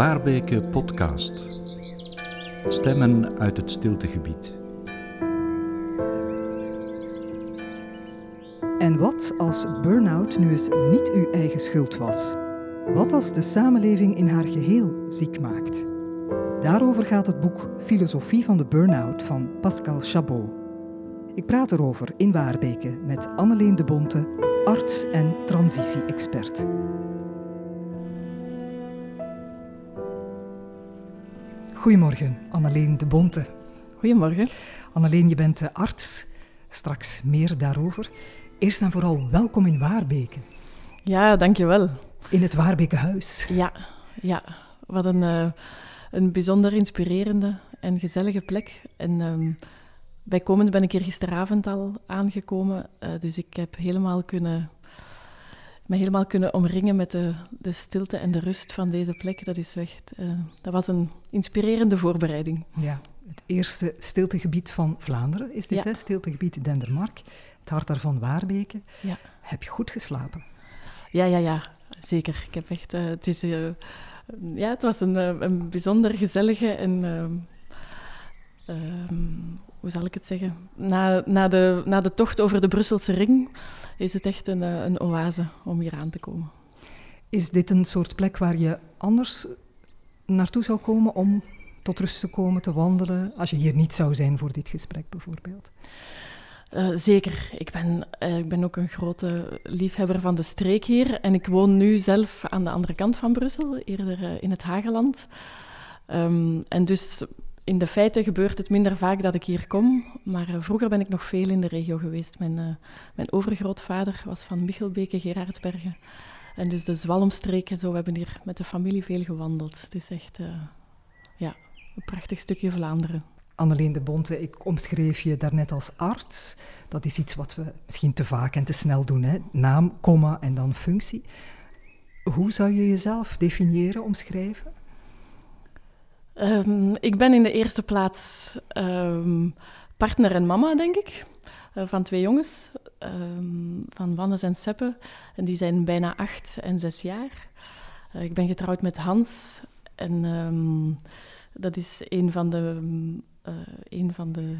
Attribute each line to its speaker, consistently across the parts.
Speaker 1: Waarbeke podcast. Stemmen uit het stiltegebied.
Speaker 2: En wat als burn-out nu eens niet uw eigen schuld was? Wat als de samenleving in haar geheel ziek maakt? Daarover gaat het boek Filosofie van de Burn-out van Pascal Chabot. Ik praat erover in Waarbeke met Anneleen de Bonte, arts en transitie-expert. Goedemorgen, Anneleen de Bonte.
Speaker 3: Goedemorgen.
Speaker 2: Anneleen, je bent de arts. Straks meer daarover. Eerst en vooral welkom in Waarbeke.
Speaker 3: Ja, dankjewel.
Speaker 2: In het Waarbekenhuis.
Speaker 3: Ja, ja. wat een, uh, een bijzonder inspirerende en gezellige plek. En um, bijkomend ben ik hier gisteravond al aangekomen, uh, dus ik heb helemaal kunnen, me helemaal kunnen omringen met de, de stilte en de rust van deze plek. Dat, is echt, uh, dat was een inspirerende voorbereiding.
Speaker 2: Ja, het eerste stiltegebied van Vlaanderen is dit, ja. hè? stiltegebied Dendermark. Het hart daarvan Waarbeke.
Speaker 3: Ja.
Speaker 2: Heb je goed geslapen?
Speaker 3: Ja, ja, ja, zeker. Ik heb echt, uh, het, is, uh, ja, het was een, een bijzonder gezellige en. Uh, hoe zal ik het zeggen? Na, na, de, na de tocht over de Brusselse ring is het echt een, een oase om hier aan te komen.
Speaker 2: Is dit een soort plek waar je anders naartoe zou komen om tot rust te komen, te wandelen, als je hier niet zou zijn voor dit gesprek bijvoorbeeld?
Speaker 3: Uh, zeker. Ik ben, uh, ik ben ook een grote liefhebber van de streek hier. En ik woon nu zelf aan de andere kant van Brussel, eerder uh, in het Hageland. Um, en dus in de feiten gebeurt het minder vaak dat ik hier kom. Maar vroeger ben ik nog veel in de regio geweest. Mijn, mijn overgrootvader was van Michelbeke, Gerardsbergen. En dus de Zwalmstreek en zo. We hebben hier met de familie veel gewandeld. Het is echt ja, een prachtig stukje Vlaanderen.
Speaker 2: Anneleen de Bonte, ik omschreef je daarnet als arts. Dat is iets wat we misschien te vaak en te snel doen. Hè? Naam, komma en dan functie. Hoe zou je jezelf definiëren, omschrijven?
Speaker 3: Um, ik ben in de eerste plaats um, partner en mama, denk ik. Uh, van twee jongens, um, van Wannes en Seppe. En die zijn bijna acht en zes jaar. Uh, ik ben getrouwd met Hans. En dat is een van de uh, een van de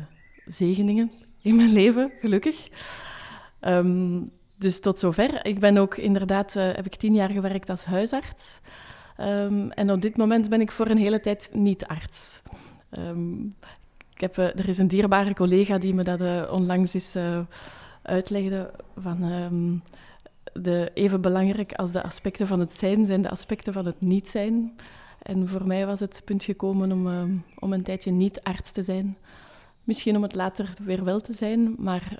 Speaker 3: zegeningen in mijn leven, gelukkig. Dus tot zover. Ik ben ook inderdaad, heb ik tien jaar gewerkt als huisarts. Um, en op dit moment ben ik voor een hele tijd niet arts. Um, ik heb, uh, er is een dierbare collega die me dat uh, onlangs eens uitlegde van de, even belangrijk als de aspecten van het zijn zijn de aspecten van het niet zijn. En voor mij was het punt gekomen om, uh, om een tijdje niet arts te zijn. Misschien om het later weer wel te zijn, maar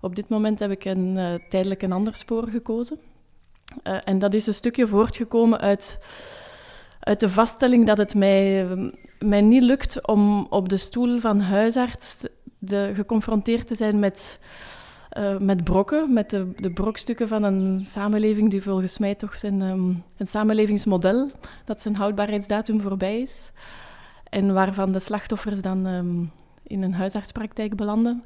Speaker 3: op dit moment heb ik een, uh, tijdelijk een ander spoor gekozen. Uh, en dat is een stukje voortgekomen uit, uit de vaststelling dat het mij, mij niet lukt om op de stoel van huisarts de, geconfronteerd te zijn met uh, met brokken, met de, de, brokstukken van een samenleving die volgens mij toch zijn, um, een samenlevingsmodel, dat zijn houdbaarheidsdatum voorbij is. En waarvan de slachtoffers dan um, in een huisartspraktijk belanden.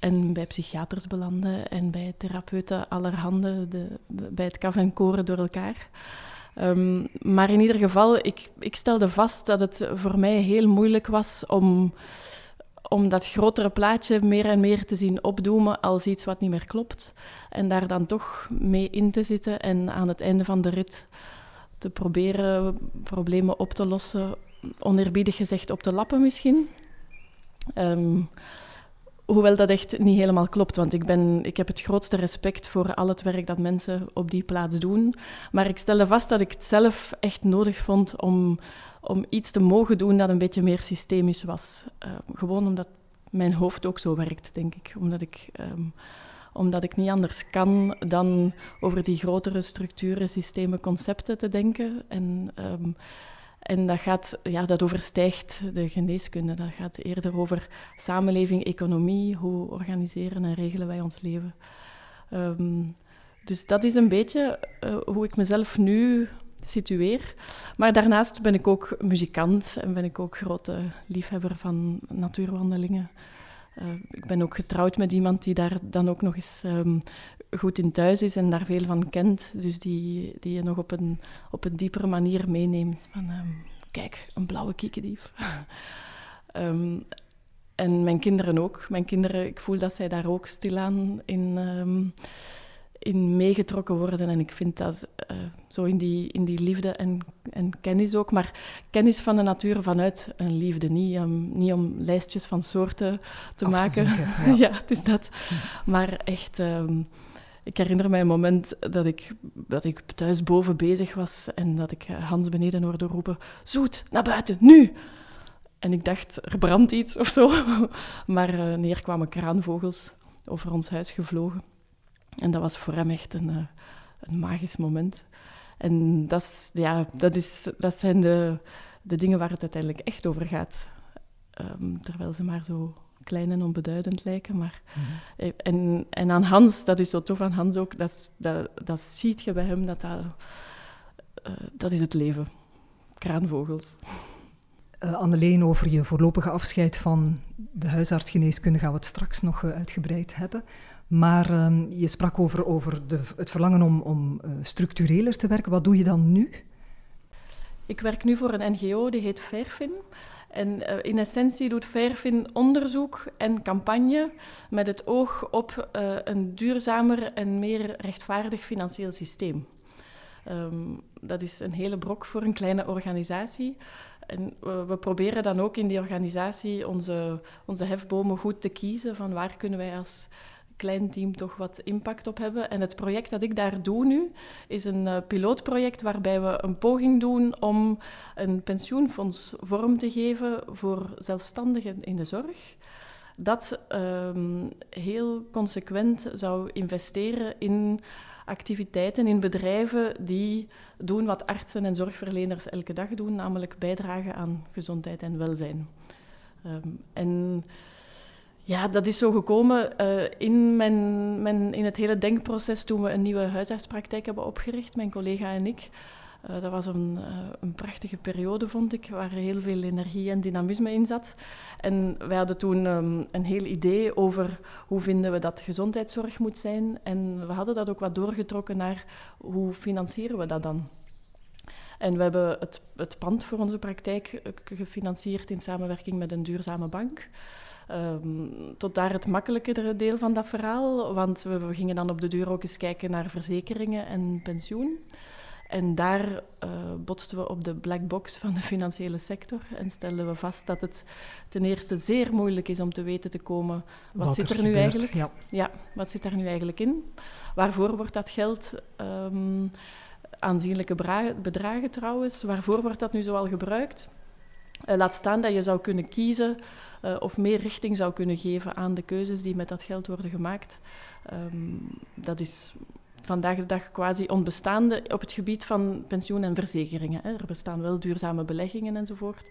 Speaker 3: En bij psychiaters belanden en bij therapeuten allerhande, de, bij het kaf en koren door elkaar. Um, maar in ieder geval, ik, ik stelde vast dat het voor mij heel moeilijk was om om dat grotere plaatje meer en meer te zien opdoemen als iets wat niet meer klopt. En daar dan toch mee in te zitten en aan het einde van de rit te proberen problemen op te lossen, oneerbiedig gezegd op te lappen misschien. Um, hoewel dat echt niet helemaal klopt, want ik, ben, ik heb het grootste respect voor al het werk dat mensen op die plaats doen. Maar ik stelde vast dat ik het zelf echt nodig vond om om iets te mogen doen dat een beetje meer systemisch was. Uh, gewoon omdat mijn hoofd ook zo werkt, denk ik. Omdat ik, um, omdat ik niet anders kan dan over die grotere structuren, systemen, concepten te denken. En, um, en dat, gaat, ja, dat overstijgt de geneeskunde. Dat gaat eerder over samenleving, economie. Hoe organiseren en regelen wij ons leven? Um, dus dat is een beetje uh, hoe ik mezelf nu situeer. Maar daarnaast ben ik ook muzikant en ben ik ook grote liefhebber van natuurwandelingen. Uh, ik ben ook getrouwd met iemand die daar dan ook nog eens um, goed in thuis is en daar veel van kent. Dus die, die je nog op een, op een diepere manier meeneemt. Van, ehm, kijk, een blauwe kiekendief. um, en mijn kinderen ook. Mijn kinderen, ik voel dat zij daar ook stilaan in, um, in meegetrokken worden. En ik vind dat uh, zo in die, in die liefde en, en kennis ook. Maar kennis van de natuur vanuit een liefde. Niet, um, niet om lijstjes van soorten te
Speaker 2: Af
Speaker 3: maken.
Speaker 2: Te vinken,
Speaker 3: ja. het is dat. Maar echt... Um, ik herinner mij een moment dat ik, dat ik thuis boven bezig was en dat ik Hans beneden hoorde roepen: Zoet, naar buiten, nu! En ik dacht, er brandt iets of zo. Maar uh, neer kwamen kraanvogels over ons huis gevlogen. En dat was voor hem echt een, uh, een magisch moment. En dat, ja, dat, is, dat zijn de, de dingen waar het uiteindelijk echt over gaat. Um, terwijl ze maar zo klein en onbeduidend lijken. Maar, mm-hmm. en, en aan Hans, dat is zo tof aan Hans ook, dat, dat, dat ziet je bij hem, dat, dat, uh, dat is het leven. Kraanvogels.
Speaker 2: Uh, Anneleen, over je voorlopige afscheid van de huisartsgeneeskunde gaan we het straks nog uh, uitgebreid hebben. Maar uh, je sprak over, over de, het verlangen om, om uh, structureler te werken. Wat doe je dan nu?
Speaker 3: Ik werk nu voor een NGO, die heet Fairfin. En uh, in essentie doet Fairfin onderzoek en campagne met het oog op uh, een duurzamer en meer rechtvaardig financieel systeem. Um, dat is een hele brok voor een kleine organisatie. En we, we, proberen dan ook in die organisatie onze, onze hefbomen goed te kiezen van waar kunnen wij als klein team toch wat impact op hebben. En het project dat ik daar doe nu is een uh, pilootproject waarbij we een poging doen om een pensioenfonds vorm te geven voor zelfstandigen in de zorg. Dat um, heel consequent zou investeren in activiteiten in bedrijven die doen wat artsen en zorgverleners elke dag doen, namelijk bijdragen aan gezondheid en welzijn. Um, en ja, dat is zo gekomen uh, in, mijn, mijn, in het hele denkproces toen we een nieuwe huisartspraktijk hebben opgericht, mijn collega en ik. Uh, dat was een, uh, een, prachtige periode, vond ik, waar heel veel energie en dynamisme in zat. En wij hadden toen um, een heel idee over hoe vinden we dat gezondheidszorg moet zijn. En we hadden dat ook wat doorgetrokken naar hoe financieren we dat dan. En we hebben het, het pand voor onze praktijk gefinancierd in samenwerking met een duurzame bank. Um, tot daar het makkelijkere deel van dat verhaal, want we, we gingen dan op de deur ook eens kijken naar verzekeringen en pensioen. En daar uh, botsten we op de black box van de financiële sector en stelden we vast dat het ten eerste zeer moeilijk is om te weten te komen wat,
Speaker 2: wat
Speaker 3: zit er,
Speaker 2: er
Speaker 3: nu
Speaker 2: gebeurt,
Speaker 3: eigenlijk.
Speaker 2: Ja.
Speaker 3: ja. wat zit er nu eigenlijk in? Waarvoor wordt dat geld um, aanzienlijke bedragen trouwens? Waarvoor wordt dat nu zoal gebruikt? Uh, laat staan dat je zou kunnen kiezen uh, of meer richting zou kunnen geven aan de keuzes die met dat geld worden gemaakt. Um, dat is vandaag de dag quasi onbestaande op het gebied van pensioen en verzekeringen. Hè. Er bestaan wel duurzame beleggingen enzovoort.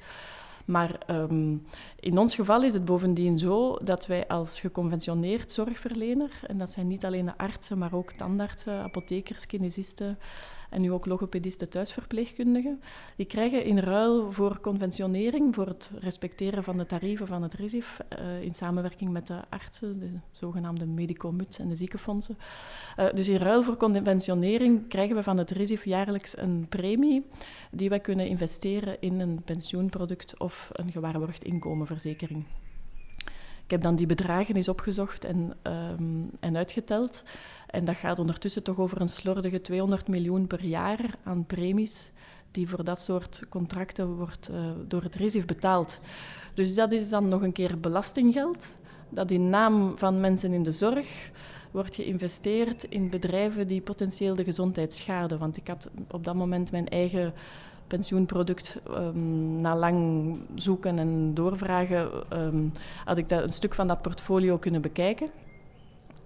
Speaker 3: Maar um, in ons geval is het bovendien zo dat wij als geconventioneerd zorgverlener, en dat zijn niet alleen de artsen, maar ook tandartsen, apothekers, kinesisten en nu ook logopedisten, thuisverpleegkundigen, die krijgen in ruil voor conventionering, voor het respecteren van de tarieven van het RISIF, uh, in samenwerking met de artsen, de zogenaamde medicomut en de ziekenfondsen. Uh, dus in ruil voor conventionering krijgen we van het RISIF jaarlijks een premie die wij kunnen investeren in een pensioenproduct of een gewaarborgd inkomenverzekering. Ik heb dan die bedragen eens opgezocht en, um, en uitgeteld. En dat gaat ondertussen toch over een slordige 200 miljoen per jaar aan premies die voor dat soort contracten wordt uh, door het RISIF betaald. Dus dat is dan nog een keer belastinggeld, dat in naam van mensen in de zorg wordt geïnvesteerd in bedrijven die potentieel de gezondheid schaden. Want ik had op dat moment mijn eigen pensioenproduct um, na lang zoeken en doorvragen, um, had ik dat, een stuk van dat portfolio kunnen bekijken.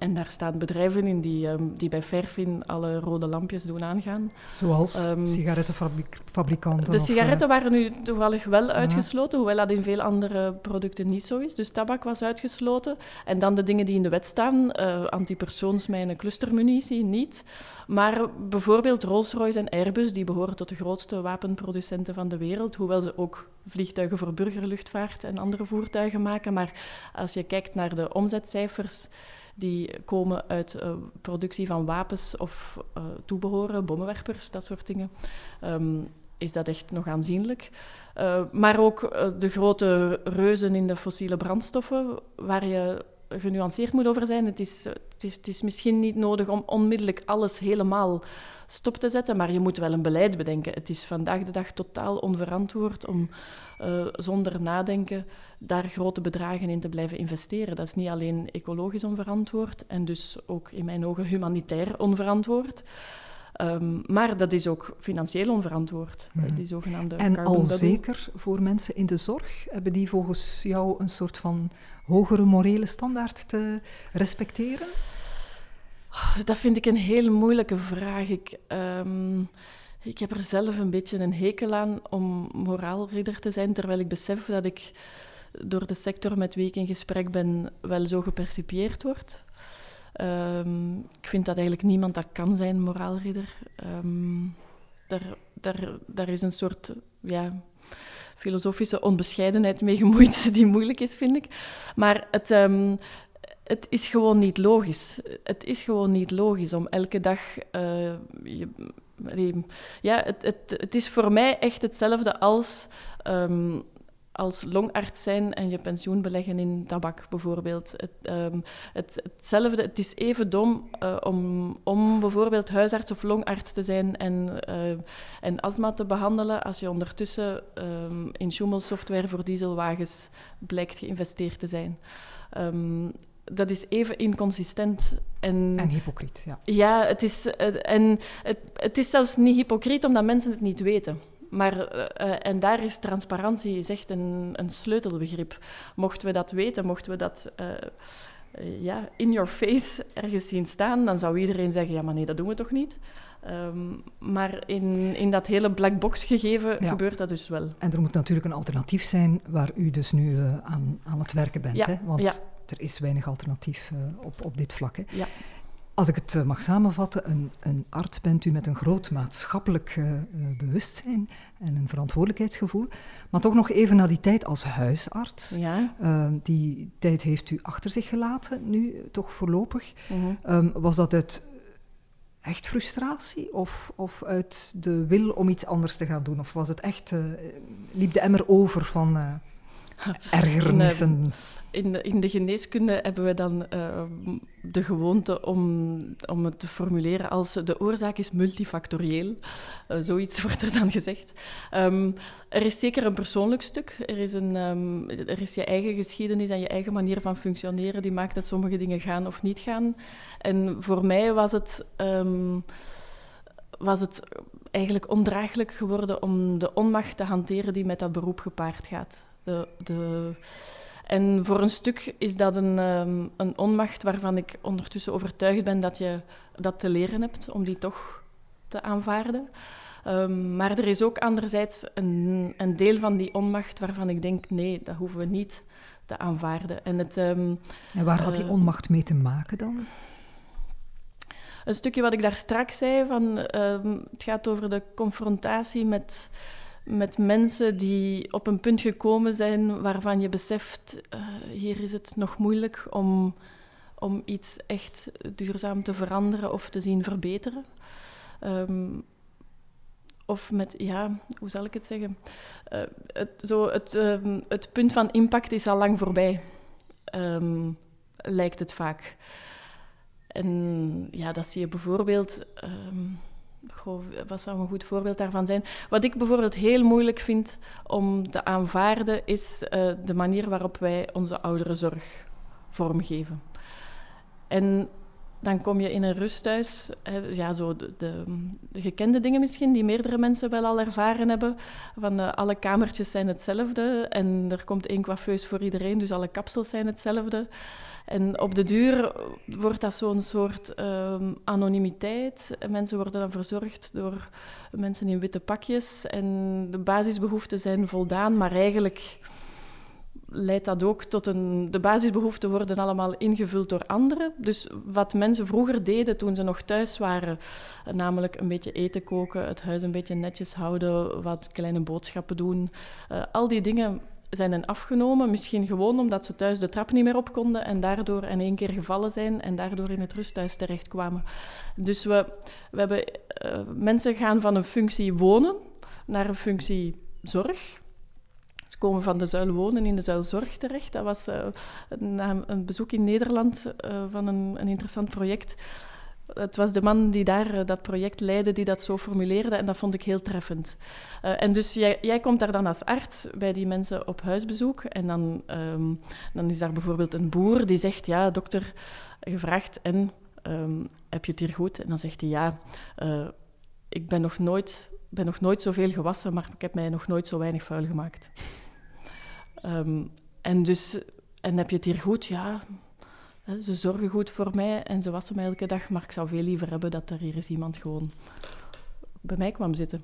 Speaker 3: En daar staan bedrijven in die, um, die bij Fairfin alle rode lampjes doen aangaan.
Speaker 2: Zoals um, sigarettenfabrikanten?
Speaker 3: De sigaretten of, uh... waren nu toevallig wel uitgesloten, hoewel dat in veel andere producten niet zo is. Dus tabak was uitgesloten. En dan de dingen die in de wet staan, uh, antipersoonsmijnen, clustermunitie, niet. Maar bijvoorbeeld Rolls-Royce en Airbus, die behoren tot de grootste wapenproducenten van de wereld, hoewel ze ook vliegtuigen voor burgerluchtvaart en andere voertuigen maken. Maar als je kijkt naar de omzetcijfers die komen uit uh, productie van wapens of uh, toebehoren, bommenwerpers, dat soort dingen, um, is dat echt nog aanzienlijk. Uh, maar ook de grote reuzen in de fossiele brandstoffen, waar je genuanceerd moet over zijn. Het is, het, is, het is misschien niet nodig om onmiddellijk alles helemaal stop te zetten, maar je moet wel een beleid bedenken. Het is vandaag de dag totaal onverantwoord om uh, zonder nadenken daar grote bedragen in te blijven investeren. Dat is niet alleen ecologisch onverantwoord en dus ook in mijn ogen humanitair onverantwoord. Um, maar dat is ook financieel onverantwoord, mm. die zogenaamde
Speaker 2: En al zeker voor mensen in de zorg, hebben die volgens jou een soort van hogere morele standaard te respecteren?
Speaker 3: Dat vind ik een heel moeilijke vraag. Ik, um, ik heb er zelf een beetje een hekel aan om moraalridder te zijn, terwijl ik besef dat ik door de sector met wie ik in gesprek ben wel zo gepercipieerd word. Um, ik vind dat eigenlijk niemand dat kan zijn, moraalridder. Um, daar, daar, daar is een soort ja, filosofische onbescheidenheid mee gemoeid die moeilijk is, vind ik. Maar het, um, het is gewoon niet logisch. Het is gewoon niet logisch om elke dag. Je, ja, het, het, het is voor mij echt hetzelfde als, als longarts zijn en je pensioen beleggen in tabak, bijvoorbeeld. Het, um, het, hetzelfde, het is even dom uh, om, om bijvoorbeeld huisarts of longarts te zijn en, uh, en astma te behandelen als je ondertussen um, in Schumel-software voor dieselwagens blijkt geïnvesteerd te zijn. Um, dat is even inconsistent. En,
Speaker 2: en hypocriet, ja.
Speaker 3: Ja, het is, eh, en het, het is zelfs niet hypocriet omdat mensen het niet weten. Maar, uh, en daar is transparantie is echt een, een sleutelbegrip. Mochten we dat weten, mochten we dat uh, ja, in your face ergens zien staan, dan zou iedereen zeggen, ja, maar nee, dat doen we toch niet? Um, maar in, in dat hele black box gegeven ja. gebeurt dat dus wel.
Speaker 2: En er moet natuurlijk een alternatief zijn waar u dus nu aan, aan het werken bent.
Speaker 3: Ja.
Speaker 2: Hè? Want
Speaker 3: ja
Speaker 2: er is weinig alternatief op, op dit vlak. Hè. Als ik het uh, mag samenvatten, een, een, arts bent u met een groot maatschappelijk uh, bewustzijn en een verantwoordelijkheidsgevoel. Maar toch nog even naar die tijd als huisarts.
Speaker 3: Ja.
Speaker 2: die tijd heeft u achter zich gelaten, nu toch voorlopig. Mm -hmm. um, was dat uit echt frustratie of, of uit de wil om iets anders te gaan doen? Of was het echt, liep de emmer over van ergernissen?
Speaker 3: in de, in de geneeskunde hebben we dan uh, de gewoonte om, om het te formuleren als de oorzaak is multifactorieel. Uh, zoiets wordt er dan gezegd. Um, er is zeker een persoonlijk stuk. Er is, een, um, er is je eigen geschiedenis en je eigen manier van functioneren die maakt dat sommige dingen gaan of niet gaan. En voor mij was het, um, was het eigenlijk ondraaglijk geworden om de onmacht te hanteren die met dat beroep gepaard gaat. De, de, en voor een stuk is dat een, um, een onmacht waarvan ik ondertussen overtuigd ben dat je dat te leren hebt, om die toch te aanvaarden. Um, maar er is ook anderzijds een, een, deel van die onmacht waarvan ik denk, nee, dat hoeven we niet te aanvaarden. En, het, um,
Speaker 2: en waar had die onmacht mee te maken dan?
Speaker 3: Een stukje wat ik daar straks zei, van, het gaat over de confrontatie met met mensen die op een punt gekomen zijn waarvan je beseft, uh, hier is het nog moeilijk om, om iets echt duurzaam te veranderen of te zien verbeteren. Um, of met, ja, hoe zal ik het zeggen? Uh, het, zo, het, um, het punt van impact is al lang voorbij, um, lijkt het vaak. En ja, dat zie je bijvoorbeeld Wat zou een goed voorbeeld daarvan zijn? Wat ik bijvoorbeeld heel moeilijk vind om te aanvaarden, is uh, de manier waarop wij onze ouderenzorg vormgeven. En dan kom je in een rusthuis, ja, zo de, de, de, gekende dingen misschien, die meerdere mensen wel al ervaren hebben. Van uh, alle kamertjes zijn hetzelfde en er komt één coiffeus voor iedereen, dus alle kapsels zijn hetzelfde. En op de duur wordt dat zo'n soort um, anonimiteit. Mensen worden dan verzorgd door mensen in witte pakjes en de basisbehoeften zijn voldaan, maar eigenlijk leidt dat ook tot een... De basisbehoeften worden allemaal ingevuld door anderen. Dus wat mensen vroeger deden toen ze nog thuis waren, namelijk een beetje eten koken, het huis een beetje netjes houden, wat kleine boodschappen doen, uh, al die dingen zijn hen afgenomen. Misschien gewoon omdat ze thuis de trap niet meer op konden en daardoor in één keer gevallen zijn en daardoor in het rusthuis terechtkwamen. Dus we, we hebben, uh, mensen gaan van een functie wonen naar een functie zorg. Ze komen van de zuil wonen in de zuil zorg terecht. Dat was uh, een, een, bezoek in Nederland uh, van een, een interessant project het was de man die daar eh, dat project leidde, die dat zo formuleerde. En dat vond ik heel treffend. Uh, en dus jij, komt daar dan als arts bij die mensen op huisbezoek. En dan, um, dan is daar bijvoorbeeld een boer die zegt: Ja, dokter, gevraagd en um, heb je het hier goed? En dan zegt hij: Ja, uh, ik ben nog, nooit, ben nog nooit zoveel gewassen, maar ik heb mij nog nooit zo weinig vuil gemaakt. um, en dus, en heb je het hier goed? Ja, ze zorgen goed voor mij en ze wassen mij elke dag, maar ik zou veel liever hebben dat er hier eens iemand gewoon bij mij kwam zitten.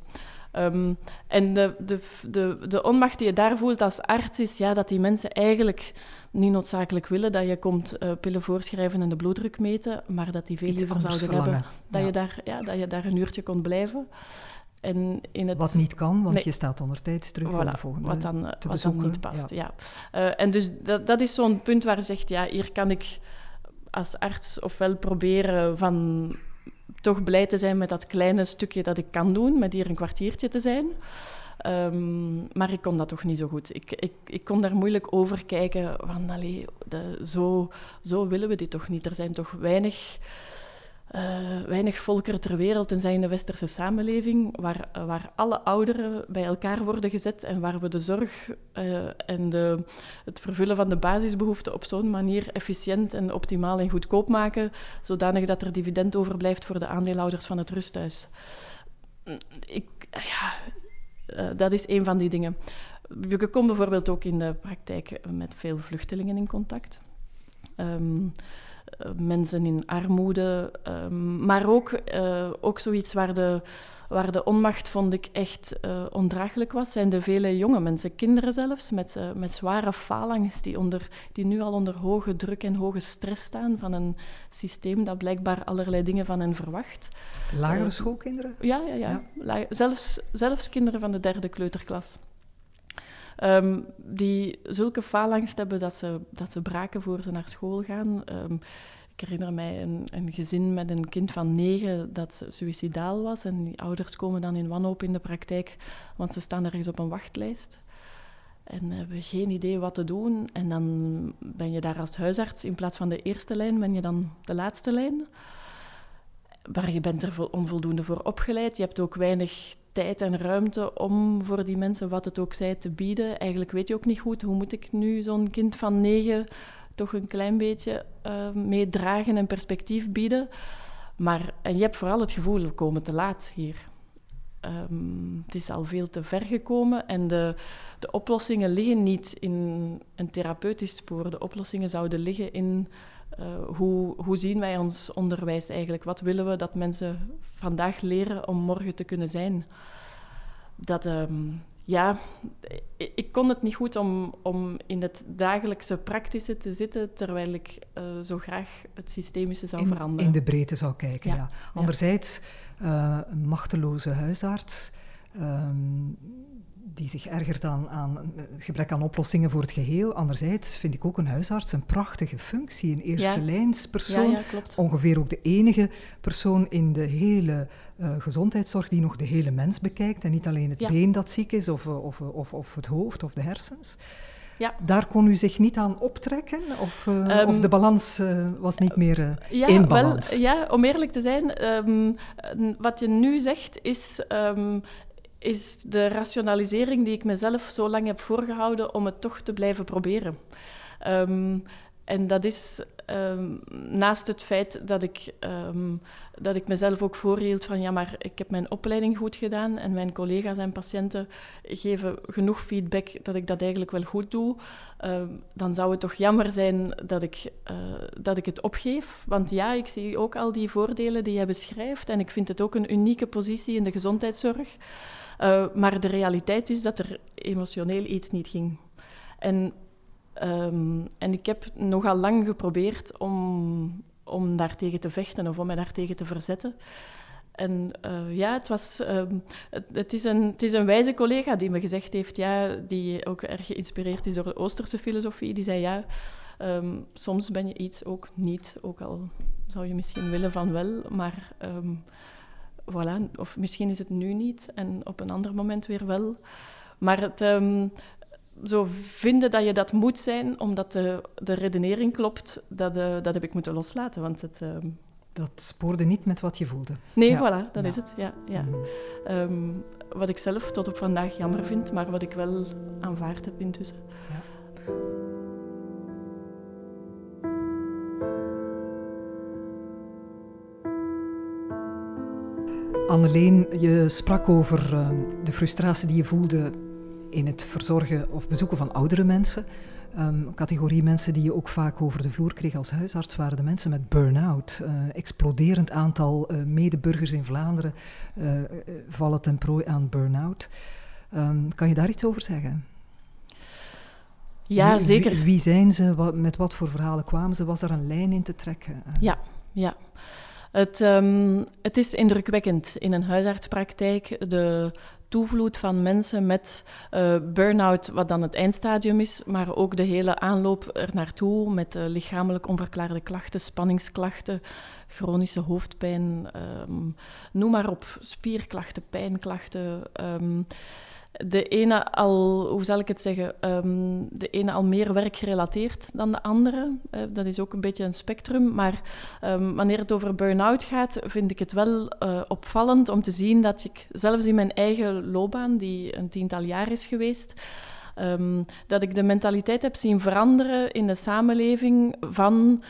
Speaker 3: Um, en de, de, de, de onmacht die je daar voelt als arts is ja, dat die mensen eigenlijk niet noodzakelijk willen dat je komt uh, pillen voorschrijven en de bloeddruk meten, maar dat die veel
Speaker 2: Iets
Speaker 3: liever zouden
Speaker 2: verlangen.
Speaker 3: hebben dat,
Speaker 2: Ja.
Speaker 3: je daar, ja, dat je daar een uurtje kon blijven. En in het,
Speaker 2: Wat niet kan, want
Speaker 3: Nee.
Speaker 2: je staat onder tijd terug om
Speaker 3: Voilà,
Speaker 2: de volgende
Speaker 3: wat dan, eh,
Speaker 2: te
Speaker 3: wat dan niet past. Ja. Eh, en dus dat, dat is zo'n punt waar je zegt, ja, hier kan ik als arts ofwel proberen van toch blij te zijn met dat kleine stukje dat ik kan doen, met hier een kwartiertje te zijn. Ehm, maar ik kon dat toch niet zo goed. Ik, ik, ik kon daar moeilijk over kijken van, allee, de, zo, zo willen we dit toch niet. Er zijn toch weinig, eh, weinig volkeren ter wereld, tenzij in de westerse samenleving, waar, waar alle ouderen bij elkaar worden gezet en waar we de zorg eh, en de, het vervullen van de basisbehoeften op zo'n manier efficiënt en optimaal en goedkoop maken, zodanig dat er dividend overblijft voor de aandeelhouders van het rusthuis. Ik, ja, eh, dat is een van die dingen. Je komt bijvoorbeeld ook in de praktijk met veel vluchtelingen in contact. Ehm, eh, mensen in armoede, ehm, maar ook, eh, ook zoiets waar de, waar de onmacht, vond ik, echt eh, ondraaglijk was, zijn de vele jonge mensen, kinderen zelfs, met, eh, met zware falangst, die, onder, die nu al onder hoge druk en hoge stress staan van een systeem dat blijkbaar allerlei dingen van hen verwacht.
Speaker 2: Lagere
Speaker 3: eh,
Speaker 2: schoolkinderen?
Speaker 3: Ja, ja, ja. La- Zelfs, zelfs kinderen van de derde kleuterklas. Ehm, die zulke faalangst hebben dat ze, dat ze braken voor ze naar school gaan. Ehm, ik herinner mij een, een gezin met een kind van negen dat suïcidaal was. En die ouders komen dan in wanhoop in de praktijk, want ze staan ergens op een wachtlijst. En hebben geen idee wat te doen. En dan ben je daar als huisarts, in plaats van de eerste lijn, ben je dan de laatste lijn. Maar je bent er vol- onvoldoende voor opgeleid. Je hebt ook weinig tijd en ruimte om voor die mensen, wat het ook zij, te bieden. Eigenlijk weet je ook niet goed, hoe moet ik nu zo'n kind van negen toch een klein beetje eh, meedragen en perspectief bieden. Maar, en je hebt vooral het gevoel, we komen te laat hier. Ehm, het is al veel te ver gekomen en de, de oplossingen liggen niet in een therapeutisch spoor. De oplossingen zouden liggen in hoe, hoe zien wij ons onderwijs eigenlijk? Wat willen we dat mensen vandaag leren om morgen te kunnen zijn? Dat, ehm, ja, ik, ik kon het niet goed om, om in het dagelijkse praktische te zitten, terwijl ik eh, zo graag het systemische zou
Speaker 2: in,
Speaker 3: veranderen.
Speaker 2: in de breedte zou kijken, ja.
Speaker 3: Ja,
Speaker 2: Anderzijds, eh, een machteloze huisarts ehm, die zich ergert aan, aan een gebrek aan oplossingen voor het geheel. Anderzijds vind ik ook een huisarts een prachtige functie, een eerste
Speaker 3: Ja.
Speaker 2: lijnspersoon.
Speaker 3: Ja, ja, klopt.
Speaker 2: Ongeveer ook de enige persoon in de hele eh, gezondheidszorg die nog de hele mens bekijkt en niet alleen het been dat ziek is of, eh, of, of, of het hoofd of de hersens.
Speaker 3: Ja.
Speaker 2: Daar kon u zich niet aan optrekken? Of, eh,
Speaker 3: Ehm,
Speaker 2: of de balans eh, was niet meer eh,
Speaker 3: Ja,
Speaker 2: in
Speaker 3: wel,
Speaker 2: balans?
Speaker 3: ja, om eerlijk te zijn, ehm, wat je nu zegt is, ehm, is de rationalisering die ik mezelf zo lang heb voorgehouden om het toch te blijven proberen. Ehm, en dat is ehm, naast het feit dat ik, ehm, dat ik mezelf ook voorhield van ja, maar ik heb mijn opleiding goed gedaan en mijn collega's en patiënten geven genoeg feedback dat ik dat eigenlijk wel goed doe, dan zou het toch jammer zijn dat ik, eh, dat ik het opgeef. Want ja, ik zie ook al die voordelen die jij beschrijft en ik vind het ook een unieke positie in de gezondheidszorg. Uh, maar de realiteit is dat er emotioneel iets niet ging. En, um, en ik heb nogal lang geprobeerd om, om daartegen te vechten of om mij daartegen te verzetten. En uh, ja, het, was, um, het, is een, het is een wijze collega die me gezegd heeft, ja, die ook erg geïnspireerd is door de Oosterse filosofie. Die zei, ja, um, soms ben je iets ook niet, ook al zou je misschien willen van wel, maar voilà, of misschien is het nu niet en op een ander moment weer wel. Maar het, zo vinden dat je dat moet zijn, omdat de, de redenering klopt, dat, uh, dat heb ik moeten loslaten. Want het, uh...
Speaker 2: Dat spoorde niet met wat je voelde.
Speaker 3: Nee, ja. voilà, dat ja. is het. Ja, ja. Mm. Um, wat ik zelf tot op vandaag jammer vind, maar wat ik wel aanvaard heb intussen. Ja.
Speaker 2: Anneleen, je sprak over uh, de frustratie die je voelde in het verzorgen of bezoeken van oudere mensen. Um, categorie mensen die je ook vaak over de vloer kreeg als huisarts waren de mensen met burn-out. Uh, exploderend aantal uh, medeburgers in Vlaanderen uh, vallen ten prooi aan burn-out. Um, kan je daar iets over zeggen?
Speaker 3: Ja, zeker.
Speaker 2: Wie, wie, zijn ze? Wat, met wat voor verhalen kwamen ze? Was er een lijn in te trekken?
Speaker 3: Ja, ja. Het, um, het is indrukwekkend in een huisartspraktijk. De toevloed van mensen met uh, burn-out, wat dan het eindstadium is, maar ook de hele aanloop er naartoe met uh, lichamelijk onverklaarde klachten, spanningsklachten, chronische hoofdpijn, um, noem maar op, spierklachten, pijnklachten. Um, de ene al, hoe zal ik het zeggen, um, de ene al meer werkgerelateerd dan de andere. Uh, dat is ook een beetje een spectrum. Maar um, wanneer het over burn-out gaat, vind ik het wel uh, opvallend om te zien dat ik zelfs in mijn eigen loopbaan, die een tiental jaar is geweest, um, dat ik de mentaliteit heb zien veranderen in de samenleving van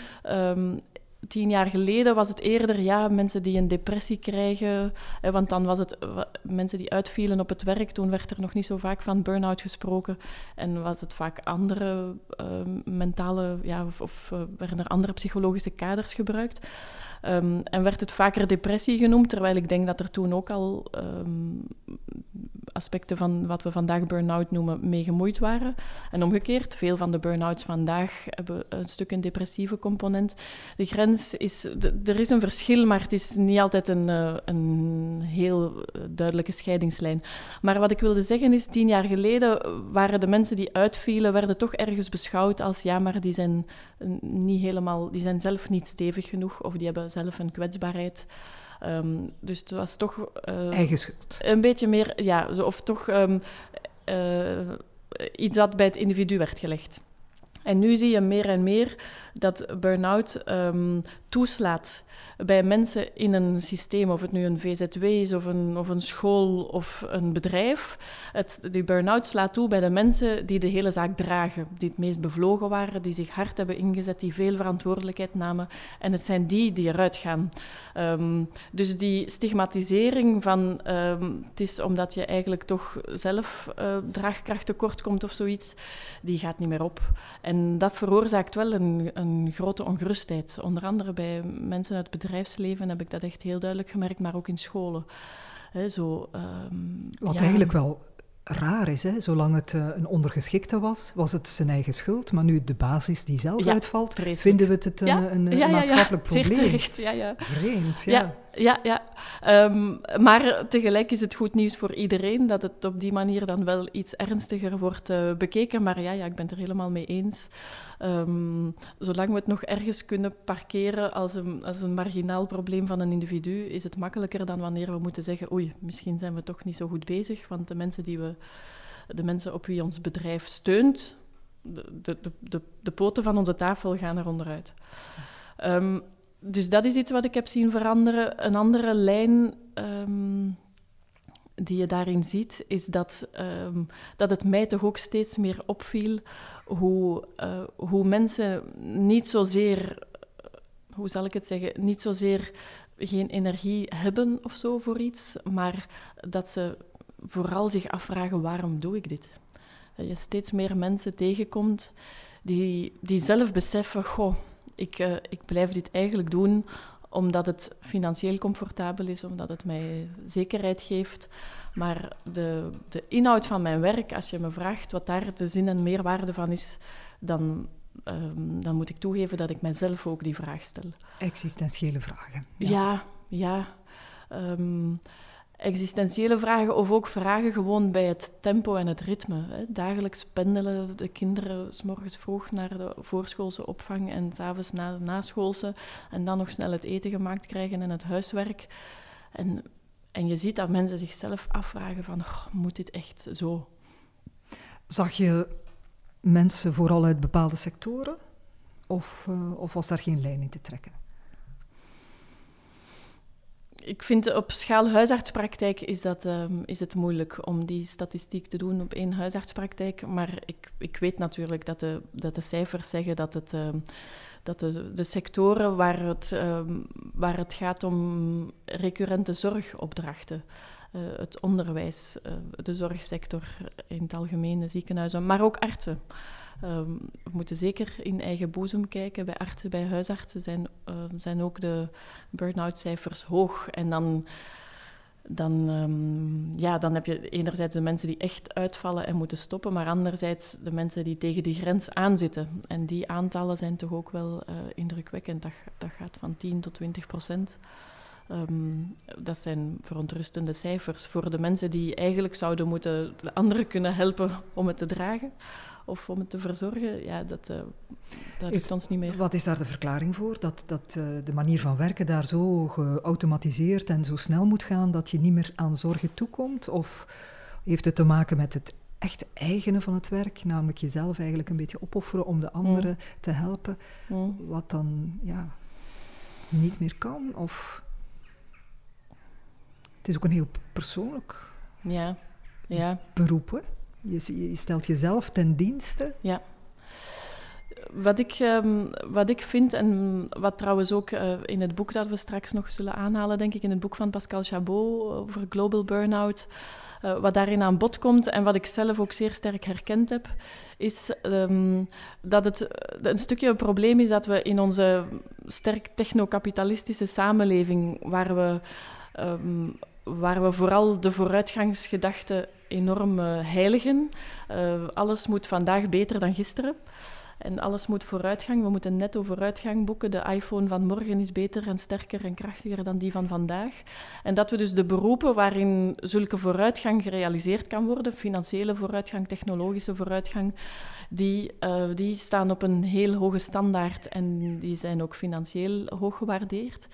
Speaker 3: tien jaar geleden was het eerder ja, mensen die een depressie krijgen. Eh, want dan was het mensen die uitvielen op het werk. Toen werd er nog niet zo vaak van burn-out gesproken. En was het vaak andere uh, mentale, ja, of, of uh, werden er andere psychologische kaders gebruikt. Um, en werd het vaker depressie genoemd, terwijl ik denk dat er toen ook al um, aspecten van wat we vandaag burn-out noemen mee gemoeid waren. En omgekeerd, veel van de burn-outs vandaag hebben een stuk een depressieve component. De grens is, er is een verschil, maar het is niet altijd een, uh, een heel duidelijke scheidingslijn. Maar wat ik wilde zeggen is, tien jaar geleden waren de mensen die uitvielen, werden toch ergens beschouwd als ja, maar die zijn niet helemaal, die zijn zelf niet stevig genoeg of die hebben zelf een kwetsbaarheid. Um, dus het was toch...
Speaker 2: Uh, Eigen schuld.
Speaker 3: Een beetje meer, ja, of toch um, uh, iets dat bij het individu werd gelegd. En nu zie je meer en meer dat burn-out um, toeslaat bij mensen in een systeem, of het nu een VZW is, of een, of een school of een bedrijf. Het, die burn-out slaat toe bij de mensen die de hele zaak dragen, die het meest bevlogen waren, die zich hard hebben ingezet, die veel verantwoordelijkheid namen. En het zijn die die eruit gaan. Um, dus die stigmatisering van um, het is omdat je eigenlijk toch zelf uh, draagkracht tekort komt of zoiets, die gaat niet meer op. En dat veroorzaakt wel een, een grote ongerustheid. Onder andere bij mensen uit het bedrijfsleven heb ik dat echt heel duidelijk gemerkt, maar ook in scholen. He, zo, um,
Speaker 2: Wat ja. eigenlijk wel raar is, hè? zolang het uh, een ondergeschikte was, was het zijn eigen schuld. Maar nu de basis die zelf ja, uitvalt, vreselijk. vinden we het een,
Speaker 3: ja,
Speaker 2: een, een maatschappelijk probleem.
Speaker 3: Zeer terecht, ja, ja.
Speaker 2: Vreemd, ja.
Speaker 3: Ja, ja. Um, maar tegelijk is het goed nieuws voor iedereen dat het op die manier dan wel iets ernstiger wordt uh, bekeken. Maar ja, ja, ik ben het er helemaal mee eens. Um, zolang we het nog ergens kunnen parkeren als een, als een marginaal probleem van een individu, is het makkelijker dan wanneer we moeten zeggen: oei, misschien zijn we toch niet zo goed bezig. Want de mensen, die we, de mensen op wie ons bedrijf steunt, de, de, de, de poten van onze tafel gaan er onderuit. Um, dus dat is iets wat ik heb zien veranderen. Een andere lijn um, die je daarin ziet, is dat, um, dat het mij toch ook steeds meer opviel hoe, uh, hoe mensen niet zozeer, hoe zal ik het zeggen, niet zozeer geen energie hebben of zo voor iets, maar dat ze vooral zich afvragen waarom doe ik dit? Dat je steeds meer mensen tegenkomt die, die zelf beseffen, goh, ik, uh, ik blijf dit eigenlijk doen omdat het financieel comfortabel is, omdat het mij zekerheid geeft. Maar de, de inhoud van mijn werk, als je me vraagt wat daar de zin en meerwaarde van is, dan, um, dan moet ik toegeven dat ik mijzelf ook die vraag stel.
Speaker 2: Existentiële vragen.
Speaker 3: Ja, ja. ja ehm, existentiële vragen of ook vragen gewoon bij het tempo en het ritme. Hè. Dagelijks pendelen de kinderen s morgens vroeg naar de voorschoolse opvang en s'avonds naar de naschoolse en dan nog snel het eten gemaakt krijgen en het huiswerk. En, en je ziet dat mensen zichzelf afvragen van, moet dit echt zo?
Speaker 2: Zag je mensen vooral uit bepaalde sectoren? Of, uh, of was daar geen lijn in te trekken?
Speaker 3: Ik vind op schaal huisartspraktijk is, dat, um, is het moeilijk om die statistiek te doen op één huisartspraktijk. Maar ik, ik weet natuurlijk dat de, dat de cijfers zeggen dat, het, um, dat de, de sectoren waar het, um, waar het gaat om recurrente zorgopdrachten, uh, het onderwijs, uh, de zorgsector in het algemeen, de ziekenhuizen, maar ook artsen. Um, we moeten zeker in eigen boezem kijken. Bij artsen, bij huisartsen zijn, uh, zijn ook de burn-out cijfers hoog. En dan, dan, um, ja, dan heb je enerzijds de mensen die echt uitvallen en moeten stoppen, maar anderzijds de mensen die tegen die grens aanzitten. En die aantallen zijn toch ook wel uh, indrukwekkend. Dat, dat gaat van 10 tot 20 procent. Dat zijn verontrustende cijfers voor de mensen die eigenlijk zouden moeten de anderen kunnen helpen om het te dragen of om het te verzorgen, ja, dat, uh, dat is ons niet meer.
Speaker 2: Wat is daar de verklaring voor? Dat, dat uh, de manier van werken daar zo geautomatiseerd en zo snel moet gaan dat je niet meer aan zorgen toekomt? Of heeft het te maken met het echt eigene van het werk, namelijk jezelf eigenlijk een beetje opofferen om de anderen mm. te helpen, mm. wat dan ja, niet meer kan? Of het is ook een heel persoonlijk
Speaker 3: ja. Ja.
Speaker 2: beroep, hè? Je, stelt jezelf ten dienste.
Speaker 3: Ja. Wat ik, um, wat ik vind, en wat trouwens ook uh, in het boek dat we straks nog zullen aanhalen, denk ik, in het boek van Pascal Chabot over global burn-out, uh, wat daarin aan bod komt en wat ik zelf ook zeer sterk herkend heb, is um, dat het een stukje een probleem is dat we in onze sterk technokapitalistische samenleving, waar we um, waar we vooral de vooruitgangsgedachte enorm uh, heiligen. Uh, alles moet vandaag beter dan gisteren. En alles moet vooruitgang. We moeten netto vooruitgang boeken. De iPhone van morgen is beter en sterker en krachtiger dan die van vandaag. En dat we dus de beroepen waarin zulke vooruitgang gerealiseerd kan worden, financiële vooruitgang, technologische vooruitgang, die, uh, die staan op een heel hoge standaard en die zijn ook financieel hoog gewaardeerd.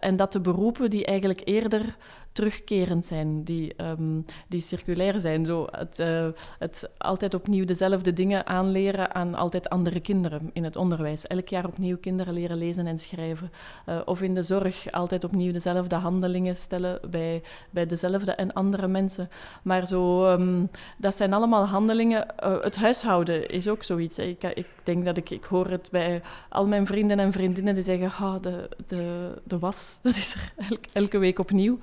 Speaker 3: En dat de beroepen die eigenlijk eerder terugkerend zijn, die, um, die circulair zijn. Zo het, uh, het altijd opnieuw dezelfde dingen aanleren aan altijd andere kinderen in het onderwijs. Elk jaar opnieuw kinderen leren lezen en schrijven. Uh, of in de zorg altijd opnieuw dezelfde handelingen stellen bij, bij dezelfde en andere mensen. Maar zo, um, dat zijn allemaal handelingen. Uh, het huishouden is ook zoiets. Ik, ik denk dat ik, ik hoor het bij al mijn vrienden en vriendinnen die zeggen, oh, de, de, de was, dat is er elke week opnieuw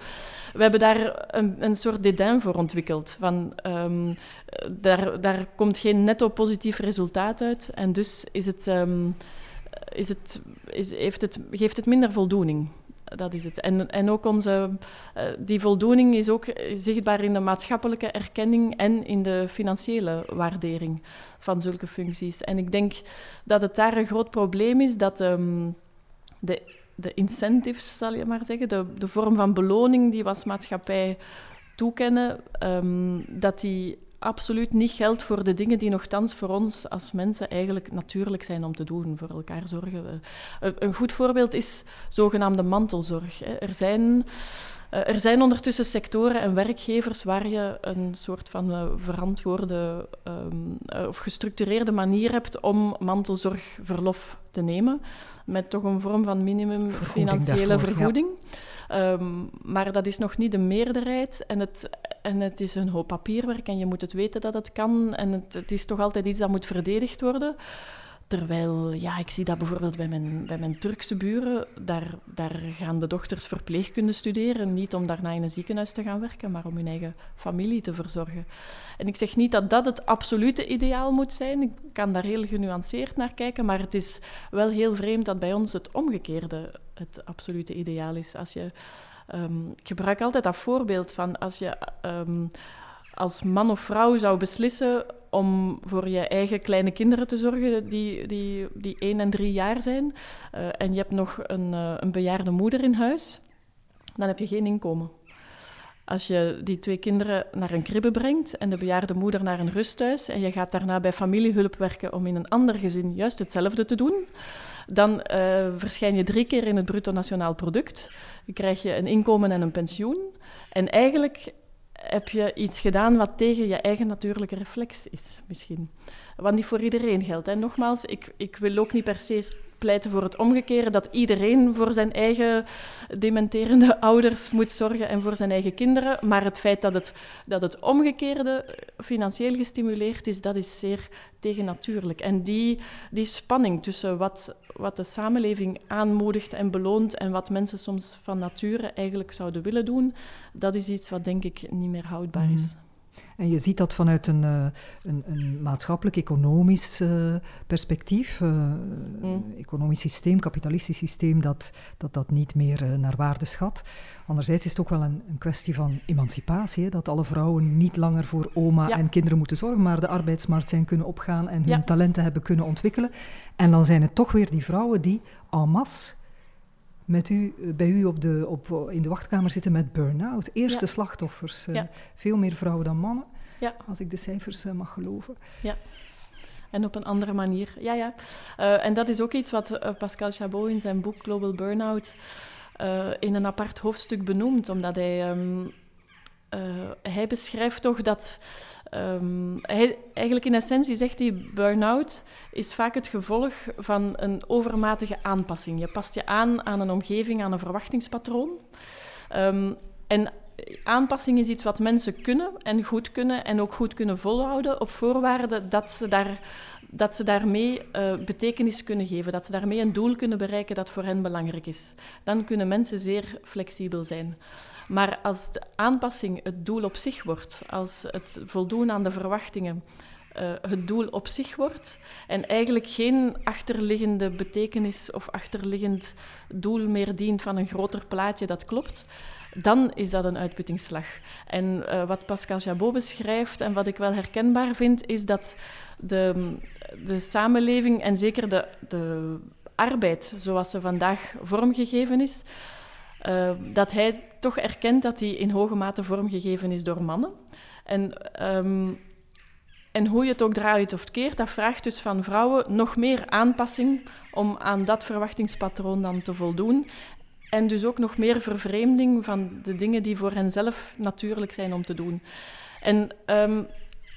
Speaker 3: we hebben daar een, een soort dédain voor ontwikkeld. Van, um, daar, daar komt geen netto positief resultaat uit. En dus is het, um, is het, is, heeft het, geeft het minder voldoening. Dat is het. En, en ook onze, uh, die voldoening is ook zichtbaar in de maatschappelijke erkenning en in de financiële waardering van zulke functies. En ik denk dat het daar een groot probleem is dat um, de de incentives, zal je maar zeggen, de, de vorm van beloning die we als maatschappij toekennen, um, dat die absoluut niet geldt voor de dingen die nogthans voor ons als mensen eigenlijk natuurlijk zijn om te doen, voor elkaar zorgen. Een goed voorbeeld is zogenaamde mantelzorg. Er zijn er zijn ondertussen sectoren en werkgevers waar je een soort van uh, verantwoorde um, uh, of gestructureerde manier hebt om mantelzorgverlof te nemen, met toch een vorm van minimum financiële
Speaker 2: daarvoor,
Speaker 3: vergoeding. Ja. Um, maar dat is nog niet de meerderheid en het, en het is een hoop papierwerk en je moet het weten dat het kan en het, het is toch altijd iets dat moet verdedigd worden. Terwijl, ja, ik zie dat bijvoorbeeld bij mijn, bij mijn Turkse buren. Daar, daar gaan de dochters verpleegkunde studeren. Niet om daarna in een ziekenhuis te gaan werken, maar om hun eigen familie te verzorgen. En ik zeg niet dat dat het absolute ideaal moet zijn. Ik kan daar heel genuanceerd naar kijken. Maar het is wel heel vreemd dat bij ons het omgekeerde het absolute ideaal is. Als je, um, ik gebruik altijd dat voorbeeld van als je um, als man of vrouw zou beslissen om voor je eigen kleine kinderen te zorgen die, die, die één en drie jaar zijn. Uh, en je hebt nog een, uh, een bejaarde moeder in huis. dan heb je geen inkomen. Als je die twee kinderen naar een kribbe brengt en de bejaarde moeder naar een rusthuis en je gaat daarna bij familiehulp werken om in een ander gezin juist hetzelfde te doen, dan uh, verschijn je drie keer in het bruto nationaal product. Dan krijg je een inkomen en een pensioen. En eigenlijk heb je iets gedaan wat tegen je eigen natuurlijke reflex is, misschien. Wat niet voor iedereen geldt. Hè. Nogmaals, ik, ik wil ook niet per se pleiten voor het omgekeerde, dat iedereen voor zijn eigen dementerende ouders moet zorgen en voor zijn eigen kinderen. Maar het feit dat het, dat het omgekeerde financieel gestimuleerd is, dat is zeer tegennatuurlijk. En die, die spanning tussen wat, wat de samenleving aanmoedigt en beloont en wat mensen soms van nature eigenlijk zouden willen doen, dat is iets wat denk ik niet meer houdbaar is. Mhm.
Speaker 2: En je ziet dat vanuit een, uh, een, een maatschappelijk-economisch uh, perspectief, uh, mm. economisch systeem, kapitalistisch systeem, dat dat, dat niet meer naar waarde schat. Anderzijds is het ook wel een, een kwestie van emancipatie, hè, dat alle vrouwen niet langer voor oma en kinderen moeten zorgen, maar de arbeidsmarkt zijn kunnen opgaan en hun talenten hebben kunnen ontwikkelen. En dan zijn het toch weer die vrouwen die en masse met u, eh, bij u op de, op, in de wachtkamer zitten met burn-out. Eerste slachtoffers. Uh, Veel meer vrouwen dan mannen, ja. als ik de cijfers uh, mag geloven.
Speaker 3: Ja. En op een andere manier. Ja, ja. en dat is ook iets wat Pascal Chabot in zijn boek Global Burnout in een apart hoofdstuk benoemt, omdat hij, um, hij beschrijft toch dat Hij, eigenlijk in essentie zegt hij, burn-out is vaak het gevolg van een overmatige aanpassing. Je past je aan aan een omgeving, aan een verwachtingspatroon. Um, en aanpassing is iets wat mensen kunnen en goed kunnen en ook goed kunnen volhouden op voorwaarde dat ze, daar, dat ze daarmee uh, betekenis kunnen geven, dat ze daarmee een doel kunnen bereiken dat voor hen belangrijk is. Dan kunnen mensen zeer flexibel zijn. Maar als de aanpassing het doel op zich wordt, als het voldoen aan de verwachtingen uh, het doel op zich wordt en eigenlijk geen achterliggende betekenis of achterliggend doel meer dient van een groter plaatje dat klopt, dan is dat een uitputtingsslag. En uh, wat Pascal Chabot beschrijft en wat ik wel herkenbaar vind, is dat de, de samenleving en zeker de, de arbeid zoals ze vandaag vormgegeven is, uh, dat hij toch erkent dat die in hoge mate vormgegeven is door mannen. En, um, en hoe je het ook draait of keert, dat vraagt dus van vrouwen nog meer aanpassing om aan dat verwachtingspatroon dan te voldoen. En dus ook nog meer vervreemding van de dingen die voor hen zelf natuurlijk zijn om te doen. En um,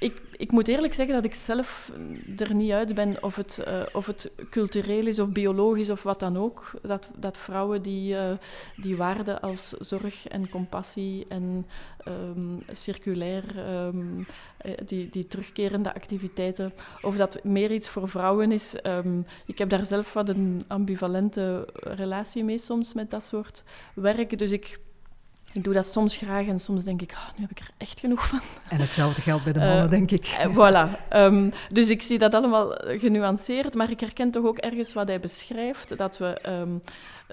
Speaker 3: ik, ik moet eerlijk zeggen dat ik zelf er niet uit ben of het, uh, of het cultureel is of biologisch of wat dan ook. Dat, dat vrouwen die, uh, die waarden als zorg en compassie en um, circulair, um, die, die terugkerende activiteiten, of dat meer iets voor vrouwen is. Um, ik heb daar zelf wat een ambivalente relatie mee soms met dat soort werk. Dus ik ik doe dat soms graag en soms denk ik, oh, nu heb ik er echt genoeg van.
Speaker 2: En hetzelfde geldt bij de mannen, uh, denk ik.
Speaker 3: Uh, voilà. Um, dus ik zie dat allemaal genuanceerd, maar ik herken toch ook ergens wat hij beschrijft, dat, we, um,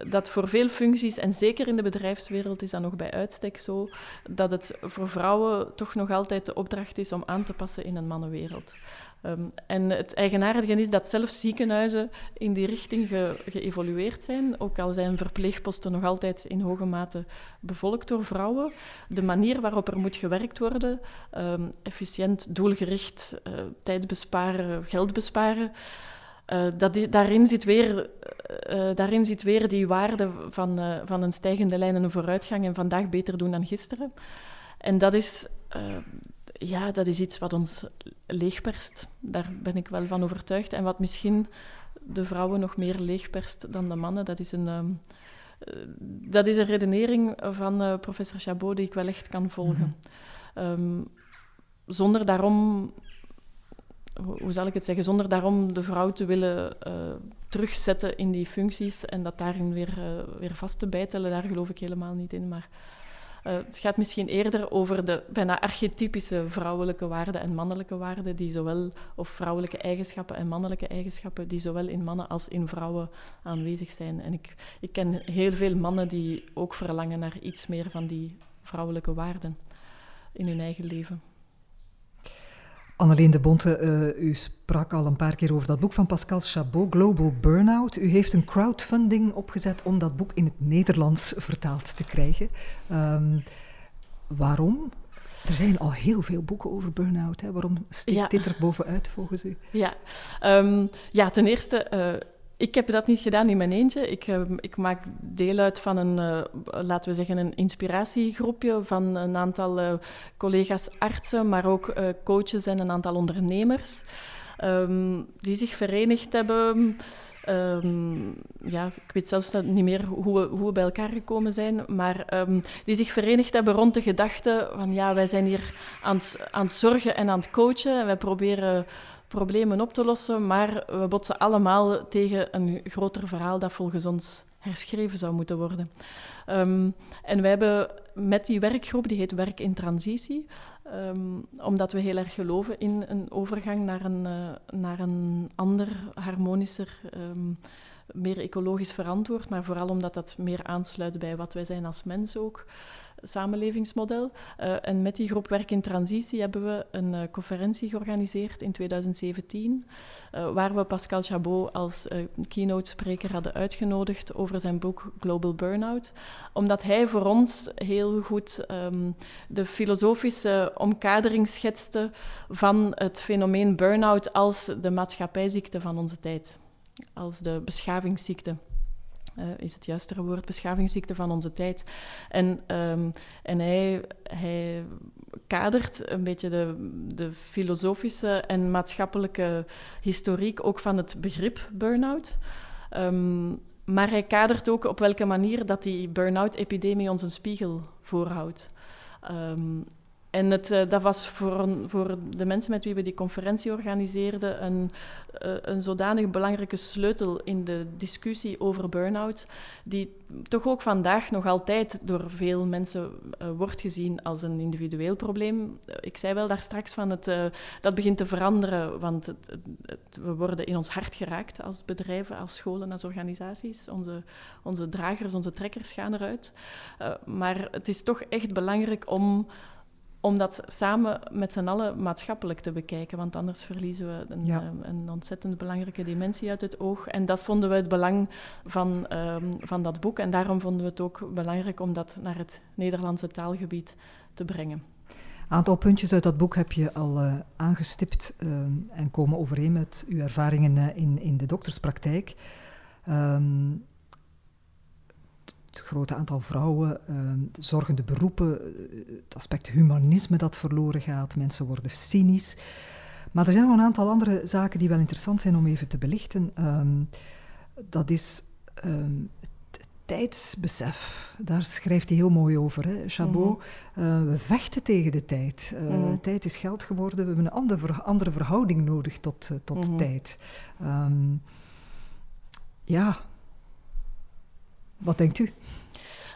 Speaker 3: dat voor veel functies, en zeker in de bedrijfswereld is dat nog bij uitstek zo, dat het voor vrouwen toch nog altijd de opdracht is om aan te passen in een mannenwereld. Um, en het eigenaardige is dat zelfs ziekenhuizen in die richting ge geëvolueerd zijn, ook al zijn verpleegposten nog altijd in hoge mate bevolkt door vrouwen. De manier waarop er moet gewerkt worden, um, efficiënt, doelgericht, uh, tijd besparen, geld besparen, uh, dat daarin, zit weer, uh, daarin zit weer die waarde van, van een stijgende lijn en een vooruitgang en vandaag beter doen dan gisteren. En dat is ja, dat is iets wat ons leegperst. Daar ben ik wel van overtuigd. En wat misschien de vrouwen nog meer leegperst dan de mannen. Dat is een, um, dat is een redenering van uh, professor Chabot die ik wel echt kan volgen. Mm -hmm. um, zonder daarom, hoe zal ik het zeggen, zonder daarom de vrouw te willen uh, terugzetten in die functies en dat daarin weer, uh, weer vast te bijtelen, daar geloof ik helemaal niet in. Maar uh, het gaat misschien eerder over de bijna archetypische vrouwelijke waarden en mannelijke waarden, die zowel, of vrouwelijke eigenschappen en mannelijke eigenschappen, die zowel in mannen als in vrouwen aanwezig zijn. En ik, ik ken heel veel mannen die ook verlangen naar iets meer van die vrouwelijke waarden in hun eigen leven.
Speaker 2: Anneleen de Bonte, uh, u sprak al een paar keer over dat boek van Pascal Chabot, Global Burnout. U heeft een crowdfunding opgezet om dat boek in het Nederlands vertaald te krijgen. Um, waarom? Er zijn al heel veel boeken over burn-out. Hè? Waarom steekt dit er bovenuit volgens u?
Speaker 3: Ja, um, ja ten eerste, uh, ik heb dat niet gedaan in mijn eentje. Ik, uh, ik maak deel uit van een, uh, laten we zeggen, een inspiratiegroepje van een aantal collega's artsen, maar ook coaches en een aantal ondernemers, um, die zich verenigd hebben Um, ja, ik weet zelfs niet meer hoe we, hoe we bij elkaar gekomen zijn, maar um, die zich verenigd hebben rond de gedachte van ja, wij zijn hier aan het, aan het zorgen en aan het coachen en wij proberen problemen op te lossen, maar we botsen allemaal tegen een groter verhaal dat volgens ons herschreven zou moeten worden. Um, en wij hebben met die werkgroep, die heet Werk in Transitie, um, omdat we heel erg geloven in een overgang naar een, uh, naar een ander, harmonischer, um, meer ecologisch verantwoord, maar vooral omdat dat meer aansluit bij wat wij zijn als mens ook samenlevingsmodel. Uh, en met die groep Werk in Transitie hebben we een uh, conferentie georganiseerd in 2017, uh, waar we Pascal Chabot als keynote-spreker hadden uitgenodigd over zijn boek Global Burnout, omdat hij voor ons heel goed um, de filosofische omkadering schetste van het fenomeen burn-out als de maatschappijziekte van onze tijd, als de beschavingsziekte uh, is het juistere woord, beschavingsziekte van onze tijd. En, um, en hij, hij kadert een beetje de, de filosofische en maatschappelijke historiek ook van het begrip burn-out. Um, maar hij kadert ook op welke manier dat die burn-out-epidemie ons een spiegel voorhoudt. Um, en het, uh, dat was voor, voor, de mensen met wie we die conferentie organiseerden een, uh, een zodanig belangrijke sleutel in de discussie over burn-out, die toch ook vandaag nog altijd door veel mensen uh, wordt gezien als een individueel probleem. Ik zei wel daar straks van, het, dat begint te veranderen, want we worden in ons hart geraakt als bedrijven, als scholen, als organisaties. Onze, onze dragers, onze trekkers gaan eruit. maar het is toch echt belangrijk om om dat samen met z'n allen maatschappelijk te bekijken, want anders verliezen we een, ja. een, ontzettend belangrijke dimensie uit het oog. En dat vonden we het belang van, um, van dat boek en daarom vonden we het ook belangrijk om dat naar het Nederlandse taalgebied te brengen.
Speaker 2: Een aantal puntjes uit dat boek heb je al uh, aangestipt uh, en komen overeen met uw ervaringen uh, in, in de dokterspraktijk. Um, het grote aantal vrouwen, uh, zorgende beroepen, eh, het aspect humanisme dat verloren gaat, mensen worden cynisch. Maar er zijn nog een aantal andere zaken die wel interessant zijn om even te belichten. Um, dat is um, het tijdsbesef. Daar schrijft hij heel mooi over. Hè? Chabot, mm -hmm. uh, we vechten tegen de tijd. Uh, mm -hmm. Tijd is geld geworden. We hebben een andere, andere verhouding nodig tot, tot mm -hmm. tijd. Um, ja, wat denkt u?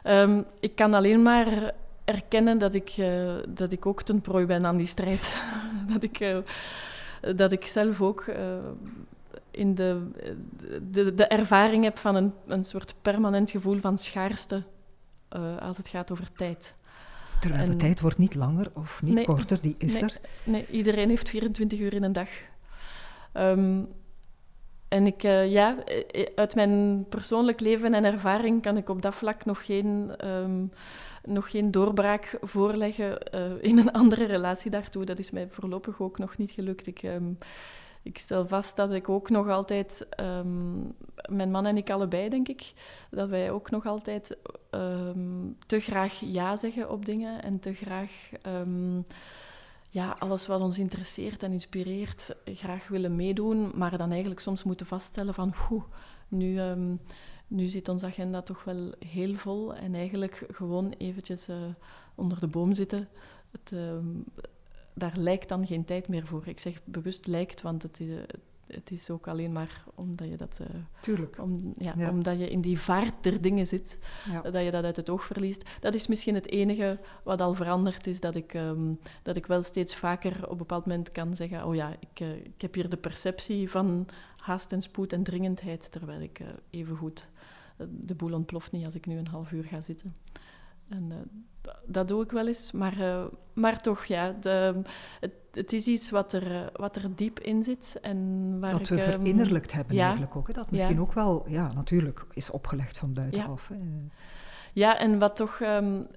Speaker 3: Um, ik kan alleen maar erkennen dat ik, uh, dat ik ook ten prooi ben aan die strijd. dat, ik, uh, dat ik zelf ook uh, in de, de, de ervaring heb van een, een soort permanent gevoel van schaarste als het gaat over tijd.
Speaker 2: Terwijl en, de tijd wordt niet langer of niet nee, korter, die is
Speaker 3: nee,
Speaker 2: er.
Speaker 3: Nee, iedereen heeft 24 uur in een dag. Um, en ik, uh, ja, uit mijn persoonlijk leven en ervaring kan ik op dat vlak nog geen, um, nog geen doorbraak voorleggen in een andere relatie daartoe. Dat is mij voorlopig ook nog niet gelukt. Ik, um, ik stel vast dat ik ook nog altijd, um, mijn man en ik allebei denk ik, dat wij ook nog altijd te graag ja zeggen op dingen en te graag ja, alles wat ons interesseert en inspireert graag willen meedoen, maar dan eigenlijk soms moeten vaststellen van hoe nu, um, nu zit onze agenda toch wel heel vol en eigenlijk gewoon eventjes uh, onder de boom zitten. Het, um, daar lijkt dan geen tijd meer voor. Ik zeg bewust lijkt, want het is, het is ook alleen maar omdat je dat... Uh,
Speaker 2: Tuurlijk.
Speaker 3: Om, ja, ja. Omdat je in die vaart der dingen zit, ja. dat je dat uit het oog verliest. Dat is misschien het enige wat al veranderd is, dat ik, um, dat ik wel steeds vaker op een bepaald moment kan zeggen, oh ja, ik, uh, ik heb hier de perceptie van haast en spoed en dringendheid, terwijl ik uh, even goed de boel ontploft niet als ik nu een half uur ga zitten. En dat doe ik wel eens, maar, maar toch, ja, de, het, het, is iets wat er, wat er diep in zit. En waar
Speaker 2: dat we
Speaker 3: ik,
Speaker 2: verinnerlijkt hebben eigenlijk ook. Hè? Dat misschien ook wel, ja, natuurlijk is opgelegd van buitenaf.
Speaker 3: Ja, ja en wat toch um,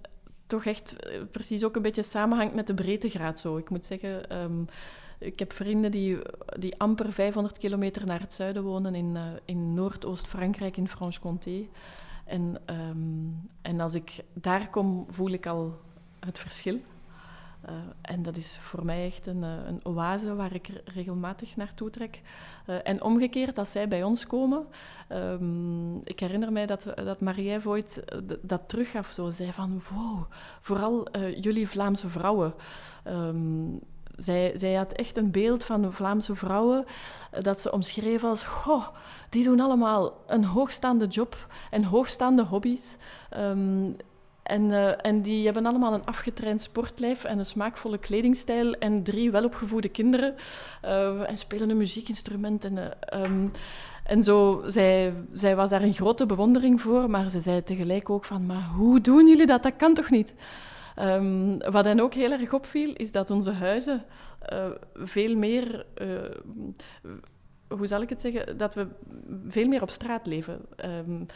Speaker 3: toch echt eh, precies ook een beetje samenhangt met de breedtegraad zo. Ik moet zeggen, um, ik heb vrienden die, die amper 500 kilometer naar het zuiden wonen in, uh, in Noordoost-Frankrijk, in Franche-Comté. En, um, en als ik daar kom, voel ik al het verschil. Uh, en dat is voor mij echt een, een oase waar ik regelmatig naartoe trek. Uh, en omgekeerd, als zij bij ons komen, um, ik herinner mij dat, dat Marie ooit dat teruggaf, zo zei van wow, vooral jullie Vlaamse vrouwen. Um, zij, zij, had echt een beeld van Vlaamse vrouwen dat ze omschreef als: Goh, die doen allemaal een hoogstaande job en hoogstaande hobby's. Um, en, uh, en, die hebben allemaal een afgetraind sportlijf en een smaakvolle kledingstijl en drie welopgevoede kinderen. Uh, en spelen een muziekinstrument. En, um, en zo, zij, zij was daar een grote bewondering voor, maar ze zei tegelijk ook van, maar hoe doen jullie dat? Dat kan toch niet? Um, wat hen ook heel erg opviel, is dat onze huizen veel meer hoe zal ik het zeggen, dat we veel meer op straat leven. Um,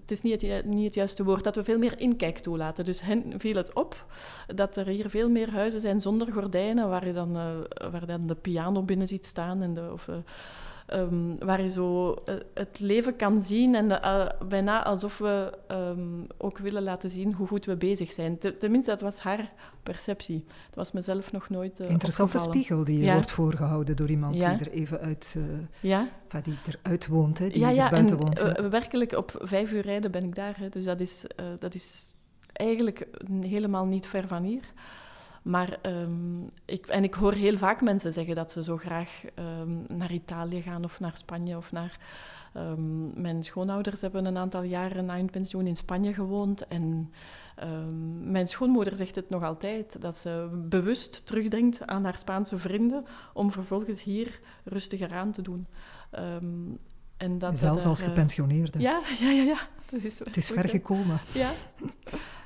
Speaker 3: het is niet het, niet het, juiste woord, dat we veel meer inkijk toelaten. Dus hen viel het op dat er hier veel meer huizen zijn zonder gordijnen, waar je dan, uh, waar dan de piano binnen ziet staan en de, of Um, waar je zo uh, het leven kan zien en uh, bijna alsof we um, ook willen laten zien hoe goed we bezig zijn. tenminste, dat was haar perceptie. Dat was mezelf nog nooit uh,
Speaker 2: Interessante
Speaker 3: opgevallen.
Speaker 2: spiegel die ja. wordt voorgehouden door iemand ja. die er even uit,
Speaker 3: ja.
Speaker 2: enfin, die eruit woont, hè, die
Speaker 3: ja, ja,
Speaker 2: er buiten
Speaker 3: en,
Speaker 2: woont.
Speaker 3: werkelijk, op vijf uur rijden ben ik daar. Hè, dus dat is, dat is eigenlijk helemaal niet ver van hier. Maar um, ik, en ik hoor heel vaak mensen zeggen dat ze zo graag um, naar Italië gaan of naar Spanje of naar. Um, mijn schoonouders hebben een aantal jaren na hun pensioen in Spanje gewoond. En mijn schoonmoeder zegt het nog altijd, dat ze bewust terugdenkt aan haar Spaanse vrienden om vervolgens hier rustiger aan te doen.
Speaker 2: en dat Zelfs als gepensioneerde.
Speaker 3: Ja, ja, ja. ja. Dat
Speaker 2: is het is ver gekomen.
Speaker 3: Ja.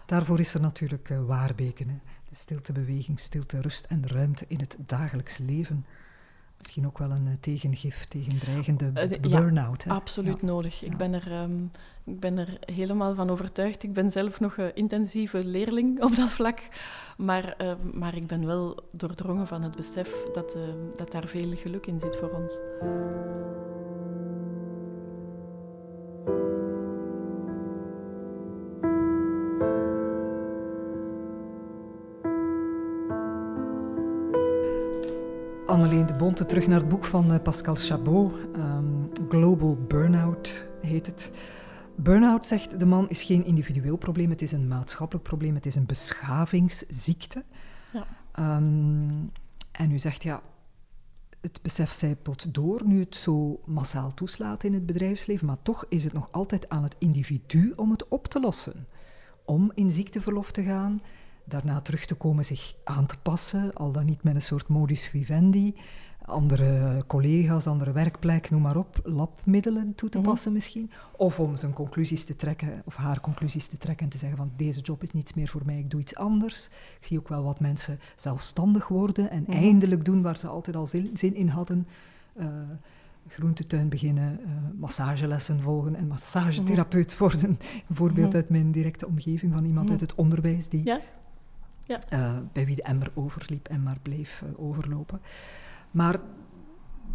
Speaker 2: Daarvoor is er natuurlijk uh, Waarbeken. Hè. Stiltebeweging, stilte, rust en ruimte in het dagelijks leven. Misschien ook wel een uh, tegengif tegen dreigende uh, burn-out.
Speaker 3: Ja, absoluut ja. nodig. Ik, ben er, um, ik ben er helemaal van overtuigd. Ik ben zelf nog een intensieve leerling op dat vlak. Maar, uh, maar ik ben wel doordrongen van het besef dat, dat daar veel geluk in zit voor ons.
Speaker 2: Bonte, terug naar het boek van eh, Pascal Chabot. Um, Global Burnout heet het. Burnout, zegt de man, is geen individueel probleem. Het is een maatschappelijk probleem. Het is een beschavingsziekte. Ja. Um, en u zegt, ja, het besef zijpelt door nu het zo massaal toeslaat in het bedrijfsleven. Maar toch is het nog altijd aan het individu om het op te lossen. Om in ziekteverlof te gaan daarna terug te komen, zich aan te passen, al dan niet met een soort modus vivendi, andere collega's, andere werkplek, noem maar op, labmiddelen toe te mhm. passen misschien. Of om zijn conclusies te trekken, of haar conclusies te trekken en te zeggen van deze job is niets meer voor mij, ik doe iets anders. Ik zie ook wel wat mensen zelfstandig worden en mhm. eindelijk doen waar ze altijd al zin, in hadden. Uh, groentetuin beginnen, uh, massagelessen volgen en massagetherapeut mhm. worden. Een voorbeeld mm uit mijn directe omgeving van iemand uit het onderwijs die
Speaker 3: ja? Ja.
Speaker 2: Uh, bij wie de emmer overliep en maar bleef overlopen. Maar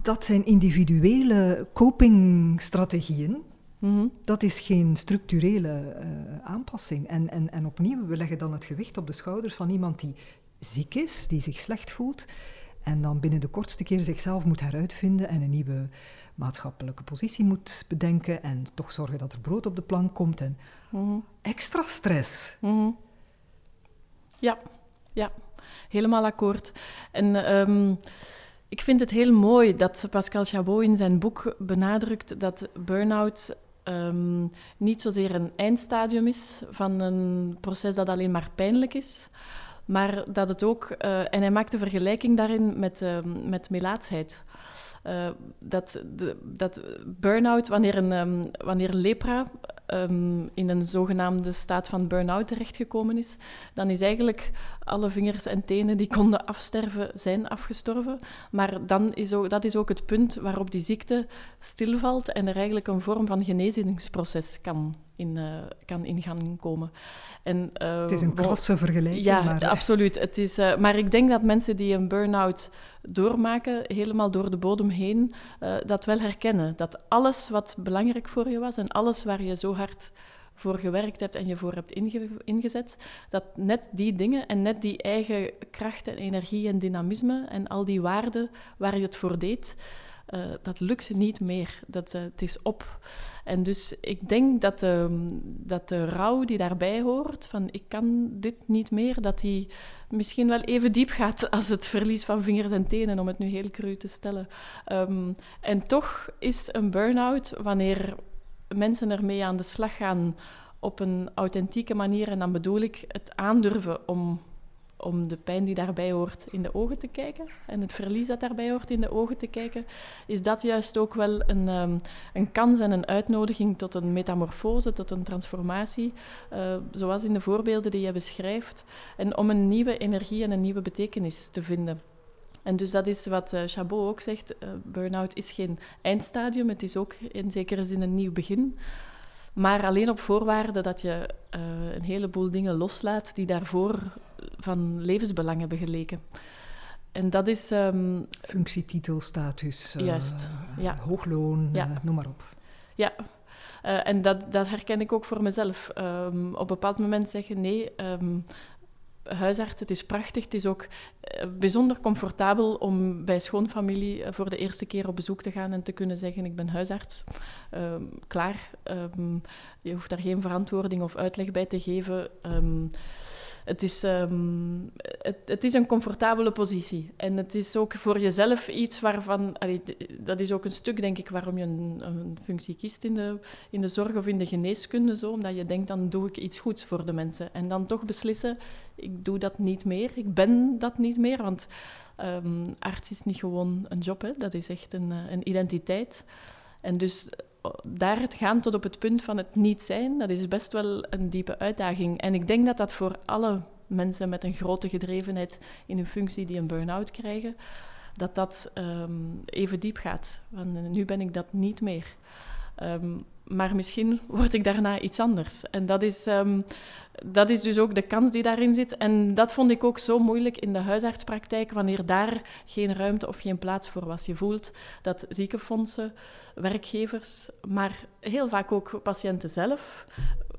Speaker 2: dat zijn individuele copingstrategieën. Mm-hmm. Dat is geen structurele uh, aanpassing. En, en, en opnieuw, we leggen dan het gewicht op de schouders van iemand die ziek is, die zich slecht voelt, en dan binnen de kortste keer zichzelf moet heruitvinden en een nieuwe maatschappelijke positie moet bedenken en toch zorgen dat er brood op de plank komt en mm-hmm. extra stress.
Speaker 3: Mm-hmm. Ja, ja, helemaal akkoord. En um, ik vind het heel mooi dat Pascal Chabot in zijn boek benadrukt dat burn-out um, niet zozeer een eindstadium is van een proces dat alleen maar pijnlijk is, maar dat het ook, uh, en hij maakt de vergelijking daarin met, uh, met melaatsheid. Uh, dat, de, dat burn-out, wanneer een, um, wanneer lepra ehm, in een zogenaamde staat van burn-out terechtgekomen is, dan is eigenlijk alle vingers en tenen die konden afsterven, zijn afgestorven. Maar dan is ook, dat is ook het punt waarop die ziekte stilvalt en er eigenlijk een vorm van genezingsproces kan in, uh, kan in gaan komen.
Speaker 2: En, uh, het is een krasse vergelijking.
Speaker 3: Ja,
Speaker 2: maar,
Speaker 3: absoluut. Het is, uh, maar ik denk dat mensen die een burn-out doormaken, helemaal door de bodem heen, dat wel herkennen. Dat alles wat belangrijk voor je was en alles waar je zo hard voor gewerkt hebt en je voor hebt ingezet, dat net die dingen en net die eigen kracht en energie en dynamisme en al die waarden waar je het voor deed, uh, dat lukt niet meer. Dat, uh, het is op. En dus ik denk dat de, dat de rouw die daarbij hoort, van ik kan dit niet meer, dat die misschien wel even diep gaat als het verlies van vingers en tenen, om het nu heel cru te stellen. Um, en toch is een burn-out, wanneer mensen ermee aan de slag gaan op een authentieke manier, en dan bedoel ik het aandurven om om de pijn die daarbij hoort in de ogen te kijken en het verlies dat daarbij hoort in de ogen te kijken, is dat juist ook wel een, um, een kans en een uitnodiging tot een metamorfose, tot een transformatie, uh, zoals in de voorbeelden die je beschrijft, en om een nieuwe energie en een nieuwe betekenis te vinden. En dus dat is wat uh, Chabot ook zegt, uh, burn-out is geen eindstadium, het is ook in zekere zin een nieuw begin. Maar alleen op voorwaarde dat je uh, een heleboel dingen loslaat die daarvoor van levensbelang hebben geleken. En dat is... Um,
Speaker 2: Functietitel, status,
Speaker 3: uh, juist, ja.
Speaker 2: hoogloon, ja. Uh, noem maar op.
Speaker 3: Ja, en dat, dat herken ik ook voor mezelf. Um, op een bepaald moment zeggen, nee, um, huisarts, het is prachtig. Het is ook bijzonder comfortabel om bij schoonfamilie voor de eerste keer op bezoek te gaan en te kunnen zeggen, ik ben huisarts. klaar. je hoeft daar geen verantwoording of uitleg bij te geven het is, um, het, het, is een comfortabele positie. En het is ook voor jezelf iets waarvan... Dat is ook een stuk, denk ik, waarom je een, een, functie kiest in de, in de zorg of in de geneeskunde. Zo, omdat je denkt, dan doe ik iets goeds voor de mensen. En dan toch beslissen, ik doe dat niet meer. Ik ben dat niet meer, want um, arts is niet gewoon een job. Hè. Dat is echt een, eh, een identiteit. En dus daar het gaan tot op het punt van het niet zijn, dat is best wel een diepe uitdaging. En ik denk dat dat voor alle mensen met een grote gedrevenheid in hun functie die een burn-out krijgen, dat dat um, even diep gaat. Want nu ben ik dat niet meer. Um, maar misschien word ik daarna iets anders. En dat is, um, dat is dus ook de kans die daarin zit. En dat vond ik ook zo moeilijk in de huisartspraktijk, wanneer daar geen ruimte of geen plaats voor was. Je voelt dat ziekenfondsen, werkgevers, maar heel vaak ook patiënten zelf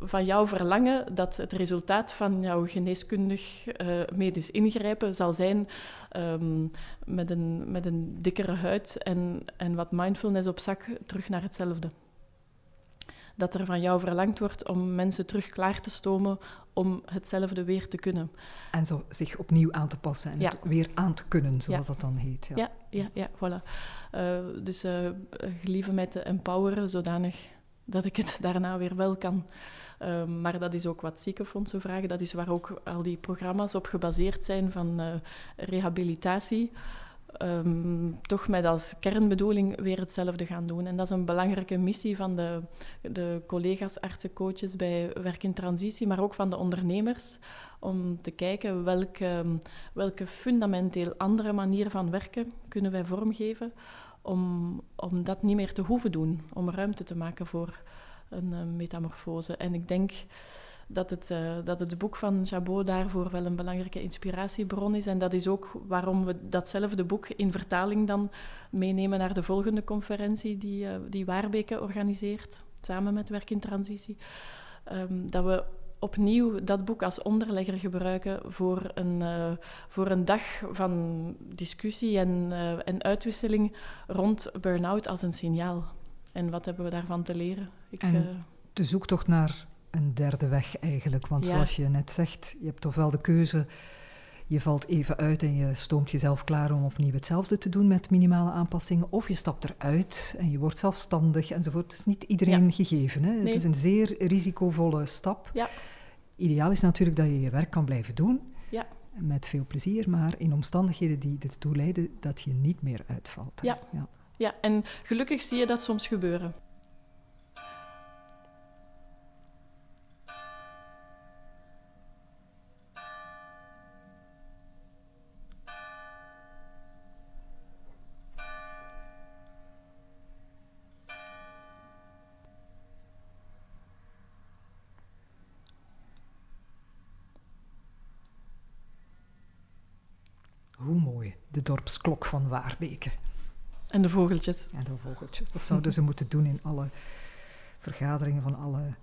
Speaker 3: van jou verlangen dat het resultaat van jouw geneeskundig uh, medisch ingrijpen zal zijn um, met, een, met een dikkere huid en, en wat mindfulness op zak terug naar hetzelfde dat er van jou verlangd wordt om mensen terug klaar te stomen om hetzelfde weer te kunnen.
Speaker 2: En zo zich opnieuw aan te passen en het weer aan te kunnen, zoals dat dan heet.
Speaker 3: Ja, ja, ja, ja voilà. Uh, dus uh, gelieve mij te empoweren, zodanig dat ik het daarna weer wel kan. Uh, maar dat is ook wat ziekenfondsen vragen. Dat is waar ook al die programma's op gebaseerd zijn van rehabilitatie um, toch met als kernbedoeling weer hetzelfde gaan doen. En dat is een belangrijke missie van de, de collega's, artsen, coaches bij Werk in Transitie, maar ook van de ondernemers, om te kijken welke, welke fundamenteel andere manier van werken kunnen wij vormgeven om, om dat niet meer te hoeven doen, om ruimte te maken voor een uh, metamorfose. En ik denk dat het, uh, dat het boek van Chabot daarvoor wel een belangrijke inspiratiebron is. En dat is ook waarom we datzelfde boek in vertaling dan meenemen naar de volgende conferentie die, uh, die Waarbeke organiseert, samen met Werk in Transitie. Um, dat we opnieuw dat boek als onderlegger gebruiken voor een, uh, voor een dag van discussie en, uh, en uitwisseling rond burn-out als een signaal. En wat hebben we daarvan te leren?
Speaker 2: Ik, en de zoektocht naar een derde weg eigenlijk. Want zoals je net zegt, je hebt ofwel de keuze, je valt even uit en je stoomt jezelf klaar om opnieuw hetzelfde te doen met minimale aanpassingen. Of je stapt eruit en je wordt zelfstandig enzovoort. Het is niet iedereen gegeven. Hè? Het is een zeer risicovolle stap. Ja. Ideaal is natuurlijk dat je je werk kan blijven doen. Ja. Met veel plezier, maar in omstandigheden die ertoe leiden dat je niet meer uitvalt.
Speaker 3: Ja. ja, en gelukkig zie je dat soms gebeuren.
Speaker 2: Dorpsklok van Waarbeke.
Speaker 3: En de vogeltjes.
Speaker 2: En de vogeltjes. Dat zouden ze moeten doen in alle vergaderingen van alle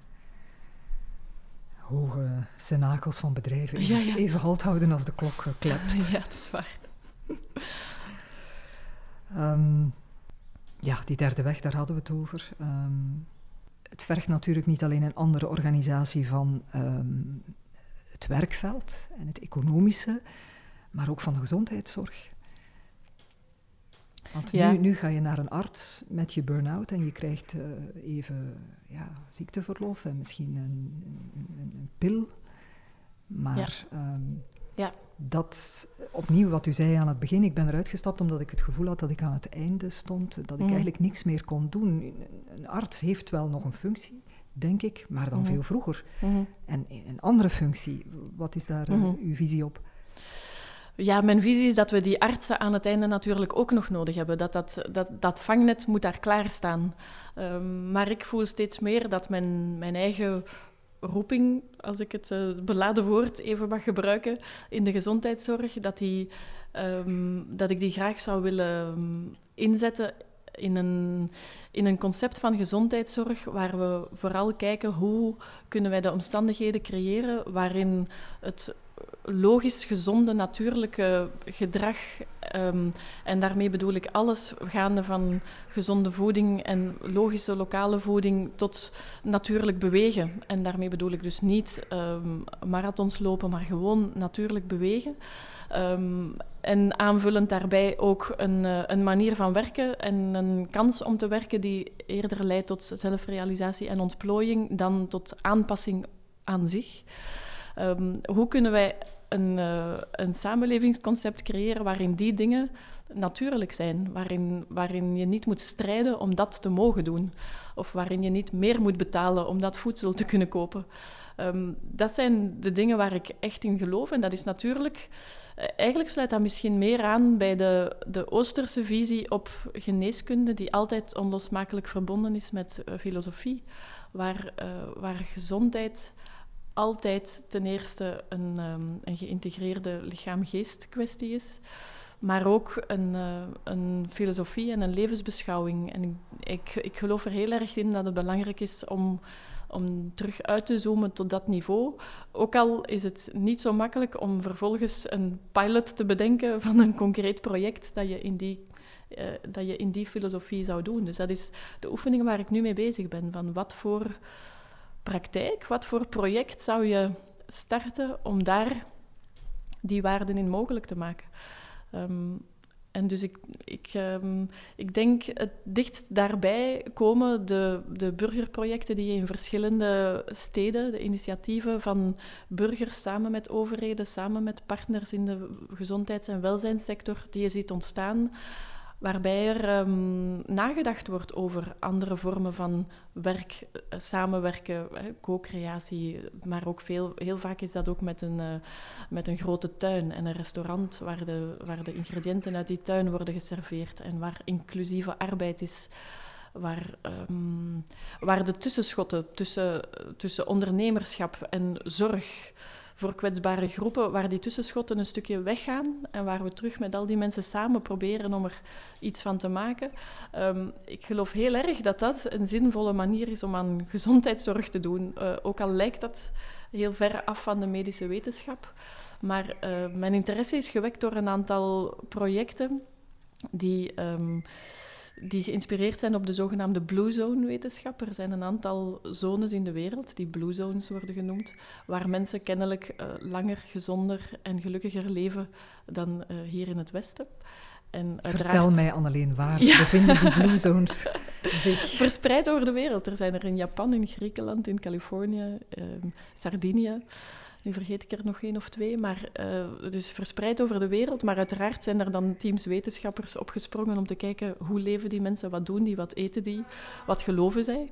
Speaker 2: hoge cenakels van bedrijven.
Speaker 3: Ja, ja.
Speaker 2: Even halt houden als de klok eh, klept.
Speaker 3: Ja, dat is waar.
Speaker 2: Ehm, ja, die derde weg, daar hadden we het over. Ehm, het vergt natuurlijk niet alleen een andere organisatie van ehm, het werkveld en het economische, maar ook van de gezondheidszorg. Want
Speaker 3: Ja.
Speaker 2: nu, nu ga je naar een arts met je burn-out en je krijgt eh, even ja, ziekteverlof en misschien een, een, pil. Maar ehm,
Speaker 3: Ja.
Speaker 2: dat, opnieuw wat u zei aan het begin, ik ben eruit gestapt omdat ik het gevoel had dat ik aan het einde stond, dat ik
Speaker 3: Mhm.
Speaker 2: eigenlijk niks meer kon doen. Een- arts heeft wel nog een functie, denk ik, maar dan
Speaker 3: Mhm.
Speaker 2: veel vroeger.
Speaker 3: Mhm.
Speaker 2: En een andere functie, wat is daar eh,
Speaker 3: Mhm.
Speaker 2: uw visie op?
Speaker 3: Ja, mijn visie is dat we die artsen aan het einde natuurlijk ook nog nodig hebben. Dat, dat, dat, dat vangnet moet daar klaarstaan. Um, maar ik voel steeds meer dat mijn, mijn eigen roeping, als ik het uh, beladen woord even mag gebruiken, in de gezondheidszorg, dat, die, um, dat ik die graag zou willen um, inzetten in een, in een concept van gezondheidszorg waar we vooral kijken hoe kunnen wij de omstandigheden creëren waarin het logisch gezonde, natuurlijke gedrag. Um, en daarmee bedoel ik alles gaande van gezonde voeding en logische lokale voeding tot natuurlijk bewegen. En daarmee bedoel ik dus niet um, marathons lopen, maar gewoon natuurlijk bewegen. Um, en aanvullend daarbij ook een, uh, een, manier van werken en een kans om te werken die eerder leidt tot zelfrealisatie en ontplooiing dan tot aanpassing aan zich. Um, hoe kunnen wij een, uh, een samenlevingsconcept creëren waarin die dingen natuurlijk zijn, waarin, waarin je niet moet strijden om dat te mogen doen, of waarin je niet meer moet betalen om dat voedsel te kunnen kopen. Um, dat zijn de dingen waar ik echt in geloof en dat is natuurlijk... Uh, eigenlijk sluit dat misschien meer aan bij de, de Oosterse visie op geneeskunde, die altijd onlosmakelijk verbonden is met uh, filosofie, waar, waar gezondheid altijd ten eerste een, um, een geïntegreerde lichaam-geest kwestie is, maar ook een, uh, een filosofie en een levensbeschouwing. En ik, ik, geloof er heel erg in dat het belangrijk is om, om terug uit te zoomen tot dat niveau. Ook al is het niet zo makkelijk om vervolgens een pilot te bedenken van een concreet project dat je in die uh, dat je in die filosofie zou doen. Dus dat is de oefening waar ik nu mee bezig ben. Van wat voor praktijk, wat voor project zou je starten om daar die waarden in mogelijk te maken? Um, en dus ik, ik, um, ik denk het dichtst daarbij komen de, de burgerprojecten die je in verschillende steden, de initiatieven van burgers samen met overheden, samen met partners in de gezondheids- en welzijnssector, die je ziet ontstaan waarbij er um, nagedacht wordt over andere vormen van werk, uh, samenwerken, co-creatie. Maar ook veel, heel vaak is dat ook met een, uh, met een grote tuin en een restaurant waar de, waar de ingrediënten uit die tuin worden geserveerd en waar inclusieve arbeid is. Waar, um, waar de tussenschotten tussen, tussen ondernemerschap en zorg voor kwetsbare groepen, waar die tussenschotten een stukje weggaan en waar we terug met al die mensen samen proberen om er iets van te maken. Um, ik geloof heel erg dat dat een zinvolle manier is om aan gezondheidszorg te doen. Uh, ook al lijkt dat heel ver af van de medische wetenschap. Maar uh, mijn interesse is gewekt door een aantal projecten die... Um, die geïnspireerd zijn op de zogenaamde Blue Zone-wetenschap. Er zijn een aantal zones in de wereld, die Blue Zones worden genoemd, waar mensen kennelijk uh, langer, gezonder en gelukkiger leven dan uh, hier in het Westen.
Speaker 2: En Vertel mij, Anneleen, waar ja. bevinden die Blue Zones zich?
Speaker 3: Verspreid over de wereld. Er zijn er in Japan, in Griekenland, in Californië, uh, Sardinië. Nu vergeet ik er nog één of twee, maar uh, dus verspreid over de wereld. Maar uiteraard zijn er dan teams wetenschappers opgesprongen om te kijken hoe leven die mensen, wat doen die, wat eten die, wat geloven zij.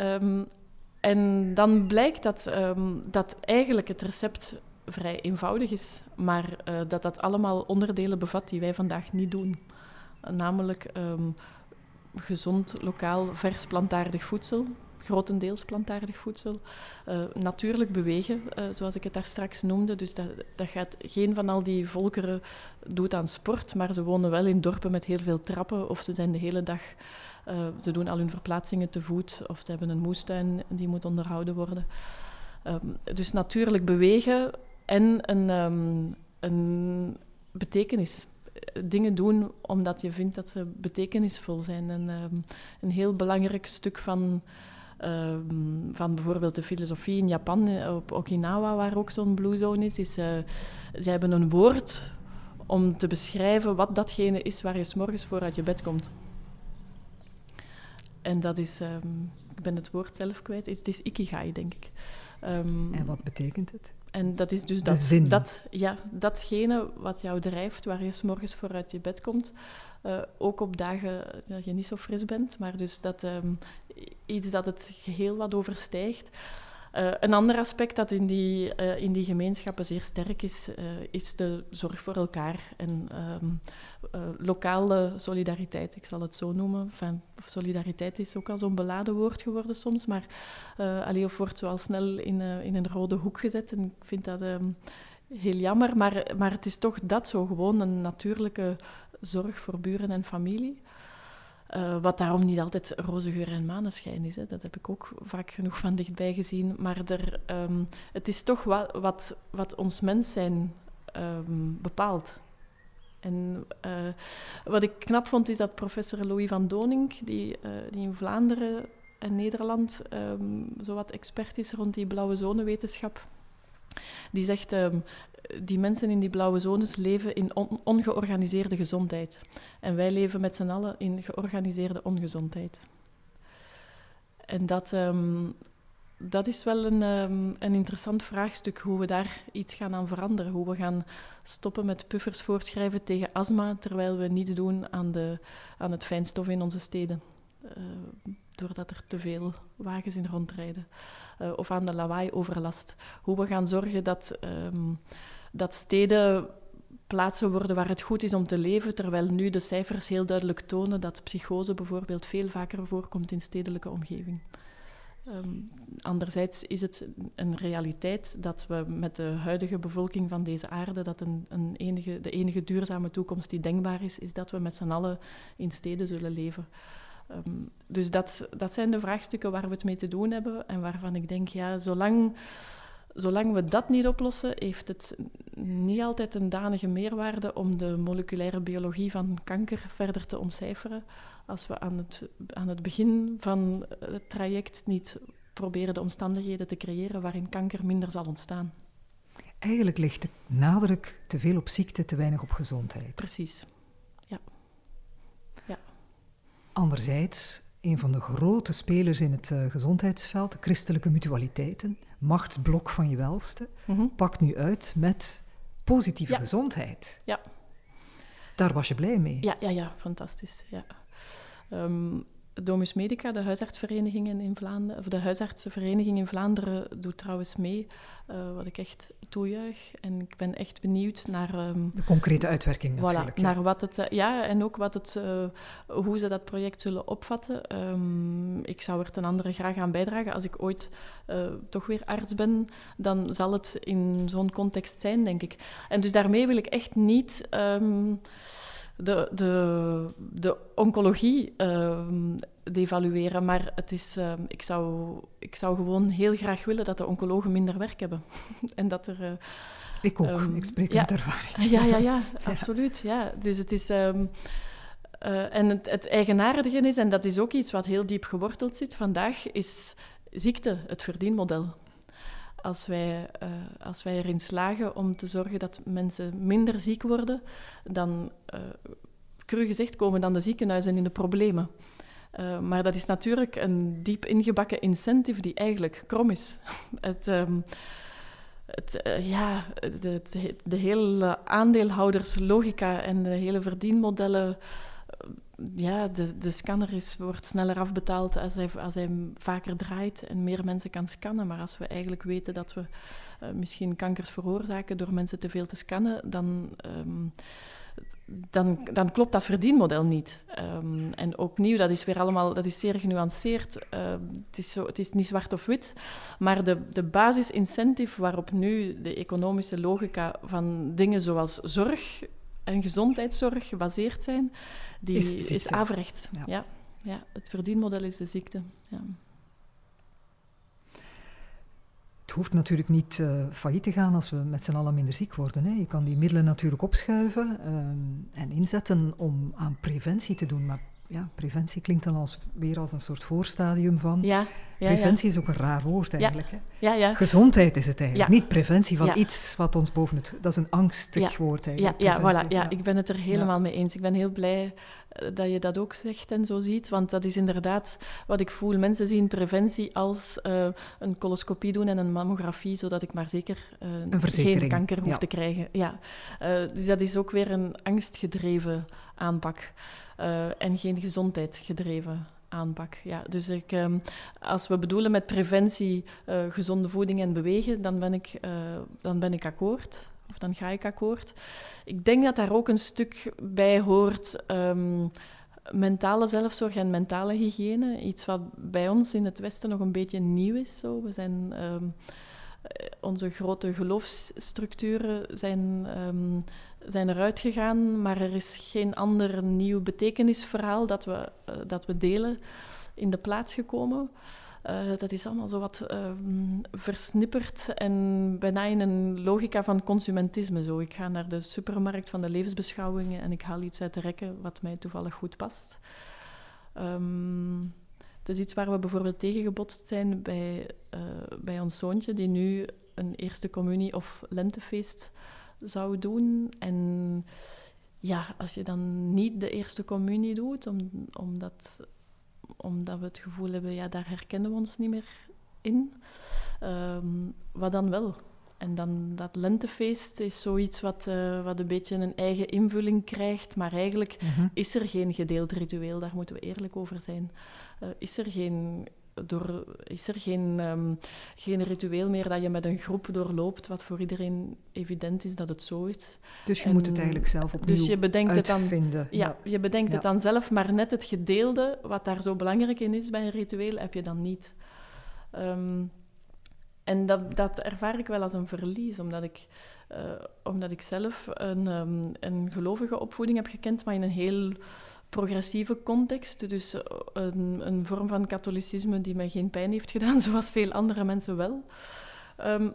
Speaker 3: Um, en dan blijkt dat, um, dat eigenlijk het recept vrij eenvoudig is, maar uh, dat dat allemaal onderdelen bevat die wij vandaag niet doen. Namelijk um, gezond, lokaal, vers plantaardig voedsel, grotendeels plantaardig voedsel. Uh, natuurlijk bewegen, uh, zoals ik het daar straks noemde. Dus dat, dat gaat, geen van al die volkeren doet aan sport, maar ze wonen wel in dorpen met heel veel trappen of ze zijn de hele dag... Uh, ze doen al hun verplaatsingen te voet of ze hebben een moestuin die moet onderhouden worden. Um, dus natuurlijk bewegen en een, um, een betekenis dingen doen omdat je vindt dat ze betekenisvol zijn. En um, een heel belangrijk stuk van, um, van bijvoorbeeld de filosofie in Japan, eh, op Okinawa, waar ook zo'n blue zone is, is uh, ze hebben een woord om te beschrijven wat datgene is waar je s'morgens voor uit je bed komt. En dat is, um, ik ben het woord zelf kwijt, het is ikigai, denk ik.
Speaker 2: en wat betekent het?
Speaker 3: En dat is dus dat, dat, ja, datgene wat jou drijft, waar je s morgens voor uit je bed komt. Uh, ook op dagen dat je niet zo fris bent, maar dus dat um, iets dat het geheel wat overstijgt. Uh, een ander aspect dat in die, uh, in die gemeenschappen zeer sterk is, is de zorg voor elkaar en um, lokale solidariteit, ik zal het zo noemen. Solidariteit is ook al zo'n beladen woord geworden soms, maar allee, of wordt zo al snel in, in een rode hoek gezet. En ik vind dat um, heel jammer, maar, maar het is toch dat zo gewoon een natuurlijke zorg voor buren en familie. Uh, wat daarom niet altijd roze geur en maneschijn is. Hè. Dat heb ik ook vaak genoeg van dichtbij gezien. Maar er, um, het is toch wat, wat, wat ons mens zijn um, bepaalt. En uh, wat ik knap vond, is dat professor Louis van Doning, die, uh, die in Vlaanderen en Nederland um, zowat expert is rond die blauwe zonewetenschap, die zegt, um, die mensen in die blauwe zones leven in on ongeorganiseerde gezondheid. En wij leven met z'n allen in georganiseerde ongezondheid. En dat, um, dat is wel een, um, een interessant vraagstuk, hoe we daar iets gaan aan veranderen. Hoe we gaan stoppen met puffers voorschrijven tegen astma, terwijl we niets doen aan, de, aan het fijnstof in onze steden. Doordat er te veel wagens in rondrijden. Uh, of aan de lawaai-overlast. Hoe we gaan zorgen dat... Um, dat steden plaatsen worden waar het goed is om te leven, terwijl nu de cijfers heel duidelijk tonen dat psychose bijvoorbeeld veel vaker voorkomt in stedelijke omgeving. Um, anderzijds is het een realiteit dat we met de huidige bevolking van deze aarde, dat een, een enige, de enige duurzame toekomst die denkbaar is, is dat we met z'n allen in steden zullen leven. Um, dus dat, dat zijn de vraagstukken waar we het mee te doen hebben en waarvan ik denk, ja, zolang zolang we dat niet oplossen, heeft het niet altijd een danige meerwaarde om de moleculaire biologie van kanker verder te ontcijferen. Als we aan het, aan het begin van het traject niet proberen de omstandigheden te creëren waarin kanker minder zal ontstaan.
Speaker 2: Eigenlijk ligt de nadruk te veel op ziekte, te weinig op gezondheid.
Speaker 3: Precies, ja. ja.
Speaker 2: Anderzijds, een van de grote spelers in het uh, gezondheidsveld, de christelijke mutualiteiten, machtsblok van je welste, mm -hmm. pakt nu uit met positieve
Speaker 3: ja.
Speaker 2: gezondheid.
Speaker 3: Ja.
Speaker 2: Daar was je blij mee?
Speaker 3: Ja, ja, ja fantastisch. Ja. Um, Domus Medica, de huisartsvereniging in Vlaanderen, of de huisartsenvereniging in Vlaanderen, doet trouwens mee, uh, wat ik echt toejuich. En ik ben echt benieuwd naar... Um,
Speaker 2: de concrete uitwerking
Speaker 3: voilà,
Speaker 2: natuurlijk.
Speaker 3: Naar wat het, uh, ja, en ook wat het, uh, hoe ze dat project zullen opvatten. Um, ik zou er ten andere graag aan bijdragen. Als ik ooit toch weer arts ben, dan zal het in zo'n context zijn, denk ik. En dus daarmee wil ik echt niet... Um, de, de, de oncologie devalueren. Maar het is, uh, ik, zou, ik zou gewoon heel graag willen dat de oncologen minder werk hebben. en dat er... Uh,
Speaker 2: ik ook, um, ik spreek
Speaker 3: ja,
Speaker 2: uit ervaring.
Speaker 3: Ja, ja, ja, absoluut. Ja. Dus het is... Um, en het, het eigenaardige is, en dat is ook iets wat heel diep geworteld zit vandaag, is ziekte het verdienmodel als wij, uh, als wij erin slagen om te zorgen dat mensen minder ziek worden, dan, uh, cru gezegd, komen dan de ziekenhuizen in de problemen. Uh, maar dat is natuurlijk een diep ingebakken incentive die eigenlijk krom is. het, um, het, uh, ja, de, de, hele aandeelhouderslogica en de hele verdienmodellen ja, de, de scanner is, wordt sneller afbetaald als hij, als hij vaker draait en meer mensen kan scannen. Maar als we eigenlijk weten dat we misschien kankers veroorzaken door mensen te veel te scannen, dan, um, dan, dan klopt dat verdienmodel niet. Um, en opnieuw, dat is weer allemaal, dat is zeer genuanceerd. Uh, het, is zo, het is niet zwart of wit, maar de, de basisincentive waarop nu de economische logica van dingen zoals zorg en gezondheidszorg gebaseerd zijn, die is, is averechts. Ja. ja. Ja, het verdienmodel is de ziekte. Ja.
Speaker 2: Het hoeft natuurlijk niet uh, failliet te gaan als we met z'n allen minder ziek worden. Hè. Je kan die middelen natuurlijk opschuiven um, en inzetten om aan preventie te doen. Maar ja, preventie klinkt dan als, weer als een soort voorstadium van. Ja, ja, preventie is ook een raar woord eigenlijk. Hè? Ja, ja. Gezondheid is het eigenlijk. Niet preventie van iets wat ons boven het. Dat is een angstig woord eigenlijk.
Speaker 3: Ja, ja, voilà, ja, ik ben het er helemaal mee eens. Ik ben heel blij eh, dat je dat ook zegt en zo ziet. Want dat is inderdaad wat ik voel. Mensen zien preventie als uh, een coloscopie doen en een mammografie, zodat ik maar zeker uh, geen kanker hoef te krijgen. Ja. Uh, dus dat is ook weer een angstgedreven aanpak. Uh, en geen gezondheidsgedreven aanpak. Ja, dus ik, um, als we bedoelen met preventie uh, gezonde voeding en bewegen, dan ben ik, uh, dan ben ik akkoord. Of dan ga ik akkoord. Ik denk dat daar ook een stuk bij hoort um, mentale zelfzorg en mentale hygiëne. Iets wat bij ons in het Westen nog een beetje nieuw is. Zo. We zijn, um, onze grote geloofsstructuren zijn zijn eruit gegaan, maar er is geen ander nieuw betekenisverhaal dat we, uh, dat we delen in de plaats gekomen. Uh, dat is allemaal zo wat uh, versnipperd en bijna in een logica van consumentisme. Zo. Ik ga naar de supermarkt van de levensbeschouwingen en ik haal iets uit de rekken wat mij toevallig goed past. Um, het is iets waar we bijvoorbeeld tegengebotst zijn bij, uh, bij ons zoontje, die nu een eerste communie of lentefeest zou doen. En ja, als je dan niet de eerste communie doet, om, omdat, omdat we het gevoel hebben, ja, daar herkennen we ons niet meer in, um, wat dan wel? En dan dat lentefeest is zoiets wat, uh, wat een beetje een eigen invulling krijgt, maar eigenlijk mhm. is er geen gedeeld ritueel, daar moeten we eerlijk over zijn. Uh, is er geen door, is er geen, um, geen ritueel meer dat je met een groep doorloopt, wat voor iedereen evident is dat het zo is.
Speaker 2: Dus je moet het eigenlijk zelf opnieuw dus je bedenkt uitvinden.
Speaker 3: Het dan, ja, ja, je bedenkt het dan zelf, maar net het gedeelde, wat daar zo belangrijk in is bij een ritueel, heb je dan niet. Um, en dat, dat ervaar ik wel als een verlies, omdat ik, uh, omdat ik zelf een, um, een gelovige opvoeding heb gekend, maar in een heel progressieve context. Dus eh, een, een, vorm van katholicisme die mij geen pijn heeft gedaan, zoals veel andere mensen wel. Um,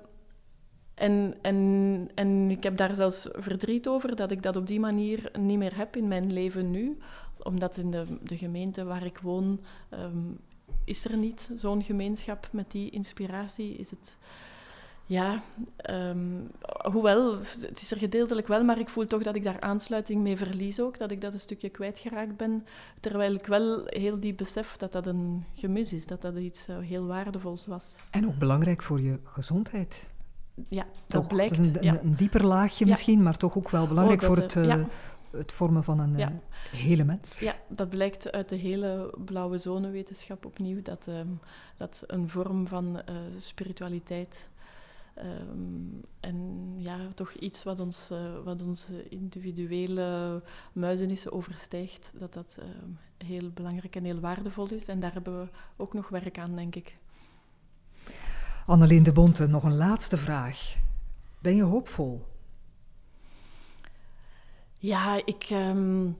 Speaker 3: en, en, en ik heb daar zelfs verdriet over dat ik dat op die manier niet meer heb in mijn leven nu. Omdat in de, de gemeente waar ik woon, um, is er niet zo'n gemeenschap met die inspiratie. Is het ja, um, hoewel, het is er gedeeltelijk wel, maar ik voel toch dat ik daar aansluiting mee verlies ook, dat ik dat een stukje kwijtgeraakt ben, terwijl ik wel heel diep besef dat dat een gemis is, dat dat iets uh, heel waardevols was.
Speaker 2: En ook belangrijk voor je gezondheid.
Speaker 3: Ja, dat blijkt.
Speaker 2: Dat is een, een, een dieper laagje ja. misschien, maar toch ook wel belangrijk ook dat, voor het, uh, ja. het vormen van een ja. uh, hele mens.
Speaker 3: Ja, dat blijkt uit de hele blauwe zonewetenschap opnieuw, dat, um, dat een vorm van spiritualiteit Um, en ja, toch iets wat, ons, uh, wat onze individuele muizenissen overstijgt, dat dat uh, heel belangrijk en heel waardevol is. En daar hebben we ook nog werk aan, denk ik.
Speaker 2: Anneleen de Bonte, nog een laatste vraag. Ben je hoopvol?
Speaker 3: Ja, ik... Um,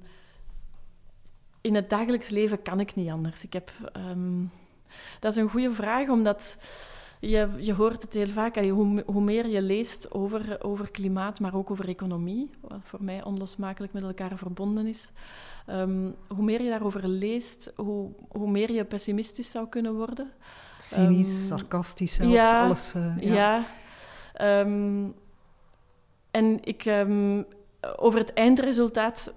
Speaker 3: in het dagelijks leven kan ik niet anders. Ik heb... Um, dat is een goede vraag, omdat je, je hoort het heel vaak, hoe, hoe meer je leest over, over klimaat, maar ook over economie, wat voor mij onlosmakelijk met elkaar verbonden is, um, hoe meer je daarover leest, hoe, hoe meer je pessimistisch zou kunnen worden.
Speaker 2: Cynisch, um, sarcastisch zelfs, ja, alles. Uh,
Speaker 3: ja. ja um, en ik, over het eindresultaat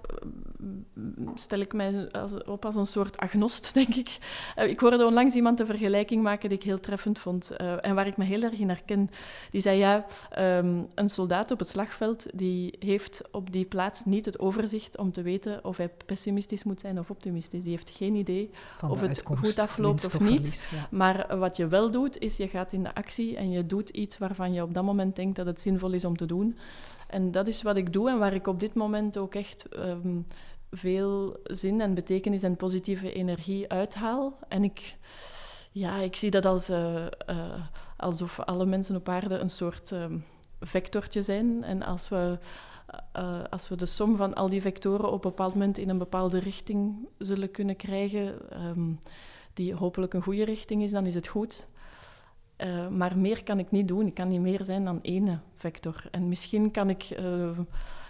Speaker 3: stel ik mij op als een soort agnost, denk ik. Eh, ik hoorde onlangs iemand een vergelijking maken die ik heel treffend vond uh, en waar ik me heel erg in herken. Die zei, ja, um, een soldaat op het slagveld die heeft op die plaats niet het overzicht om te weten of hij pessimistisch moet zijn of optimistisch. Die heeft geen idee of het goed afloopt of, niet. Maar wat je wel doet, is je gaat in de actie en je doet iets waarvan je op dat moment denkt dat het zinvol is om te doen. En dat is wat ik doe en waar ik op dit moment ook echt ehm, veel zin en betekenis en positieve energie uithaal. En ik, ja, ik zie dat als, uh, uh, alsof alle mensen op aarde een soort um, vectortje zijn. En als we, uh, als we de som van al die vectoren op een bepaald moment in een bepaalde richting zullen kunnen krijgen, um, die hopelijk een goede richting is, dan is het goed. Uh, maar meer kan ik niet doen. Ik kan niet meer zijn dan één vector. En misschien kan ik, uh,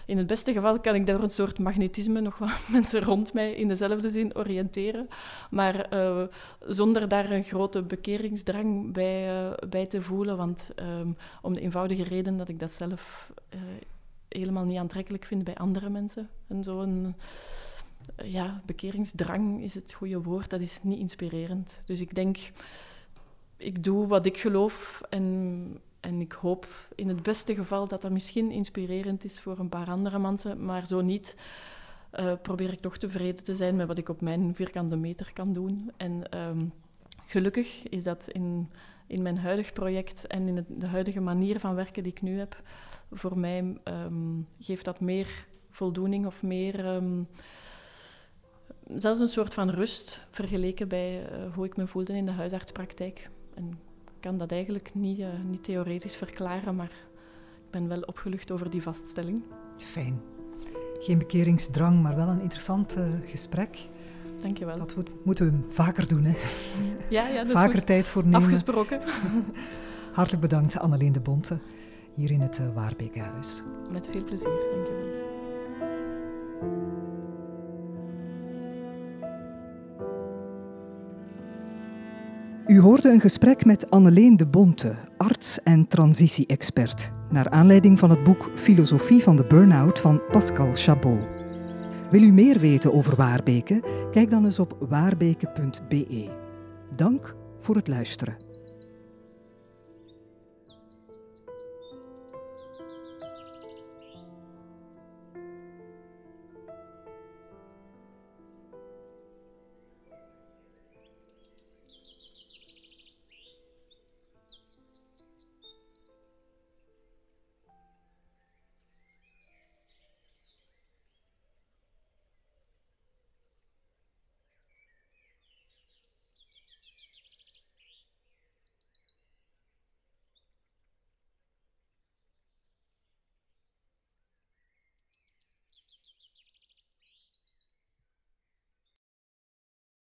Speaker 3: in het beste geval, kan ik door een soort magnetisme nog wat mensen rond mij in dezelfde zin oriënteren. Maar uh, zonder daar een grote bekeringsdrang bij, bij te voelen. Want um, om de eenvoudige reden dat ik dat zelf helemaal niet aantrekkelijk vind bij andere mensen. En zo'n ja, bekeringsdrang is het goede woord, dat is niet inspirerend. Dus ik denk ik doe wat ik geloof en, en ik hoop in het beste geval dat dat misschien inspirerend is voor een paar andere mensen, maar zo niet. Uh, probeer ik toch tevreden te zijn met wat ik op mijn vierkante meter kan doen. En um, gelukkig is dat in, in mijn huidig project en in de huidige manier van werken die ik nu heb, voor mij um, geeft dat meer voldoening of meer. Um, zelfs een soort van rust vergeleken bij uh, hoe ik me voelde in de huisartspraktijk. En ik kan dat eigenlijk niet, uh, niet theoretisch verklaren, maar ik ben wel opgelucht over die vaststelling.
Speaker 2: Fijn. Geen bekeringsdrang, maar wel een interessant uh, gesprek.
Speaker 3: Dankjewel.
Speaker 2: Dat moeten we vaker doen, hè?
Speaker 3: Ja, ja dat
Speaker 2: vaker
Speaker 3: is
Speaker 2: tijd voor nemen.
Speaker 3: Afgesproken.
Speaker 2: Hartelijk bedankt, Anneleen de Bonte, hier in het uh, Waarbekenhuis.
Speaker 3: Met veel plezier, dankjewel.
Speaker 2: U hoorde een gesprek met Anneleen de Bonte, arts en transitie-expert, naar aanleiding van het boek Filosofie van de Burnout van Pascal Chabot. Wil u meer weten over Waarbeke? Kijk dan eens op waarbeke.be. Dank voor het luisteren.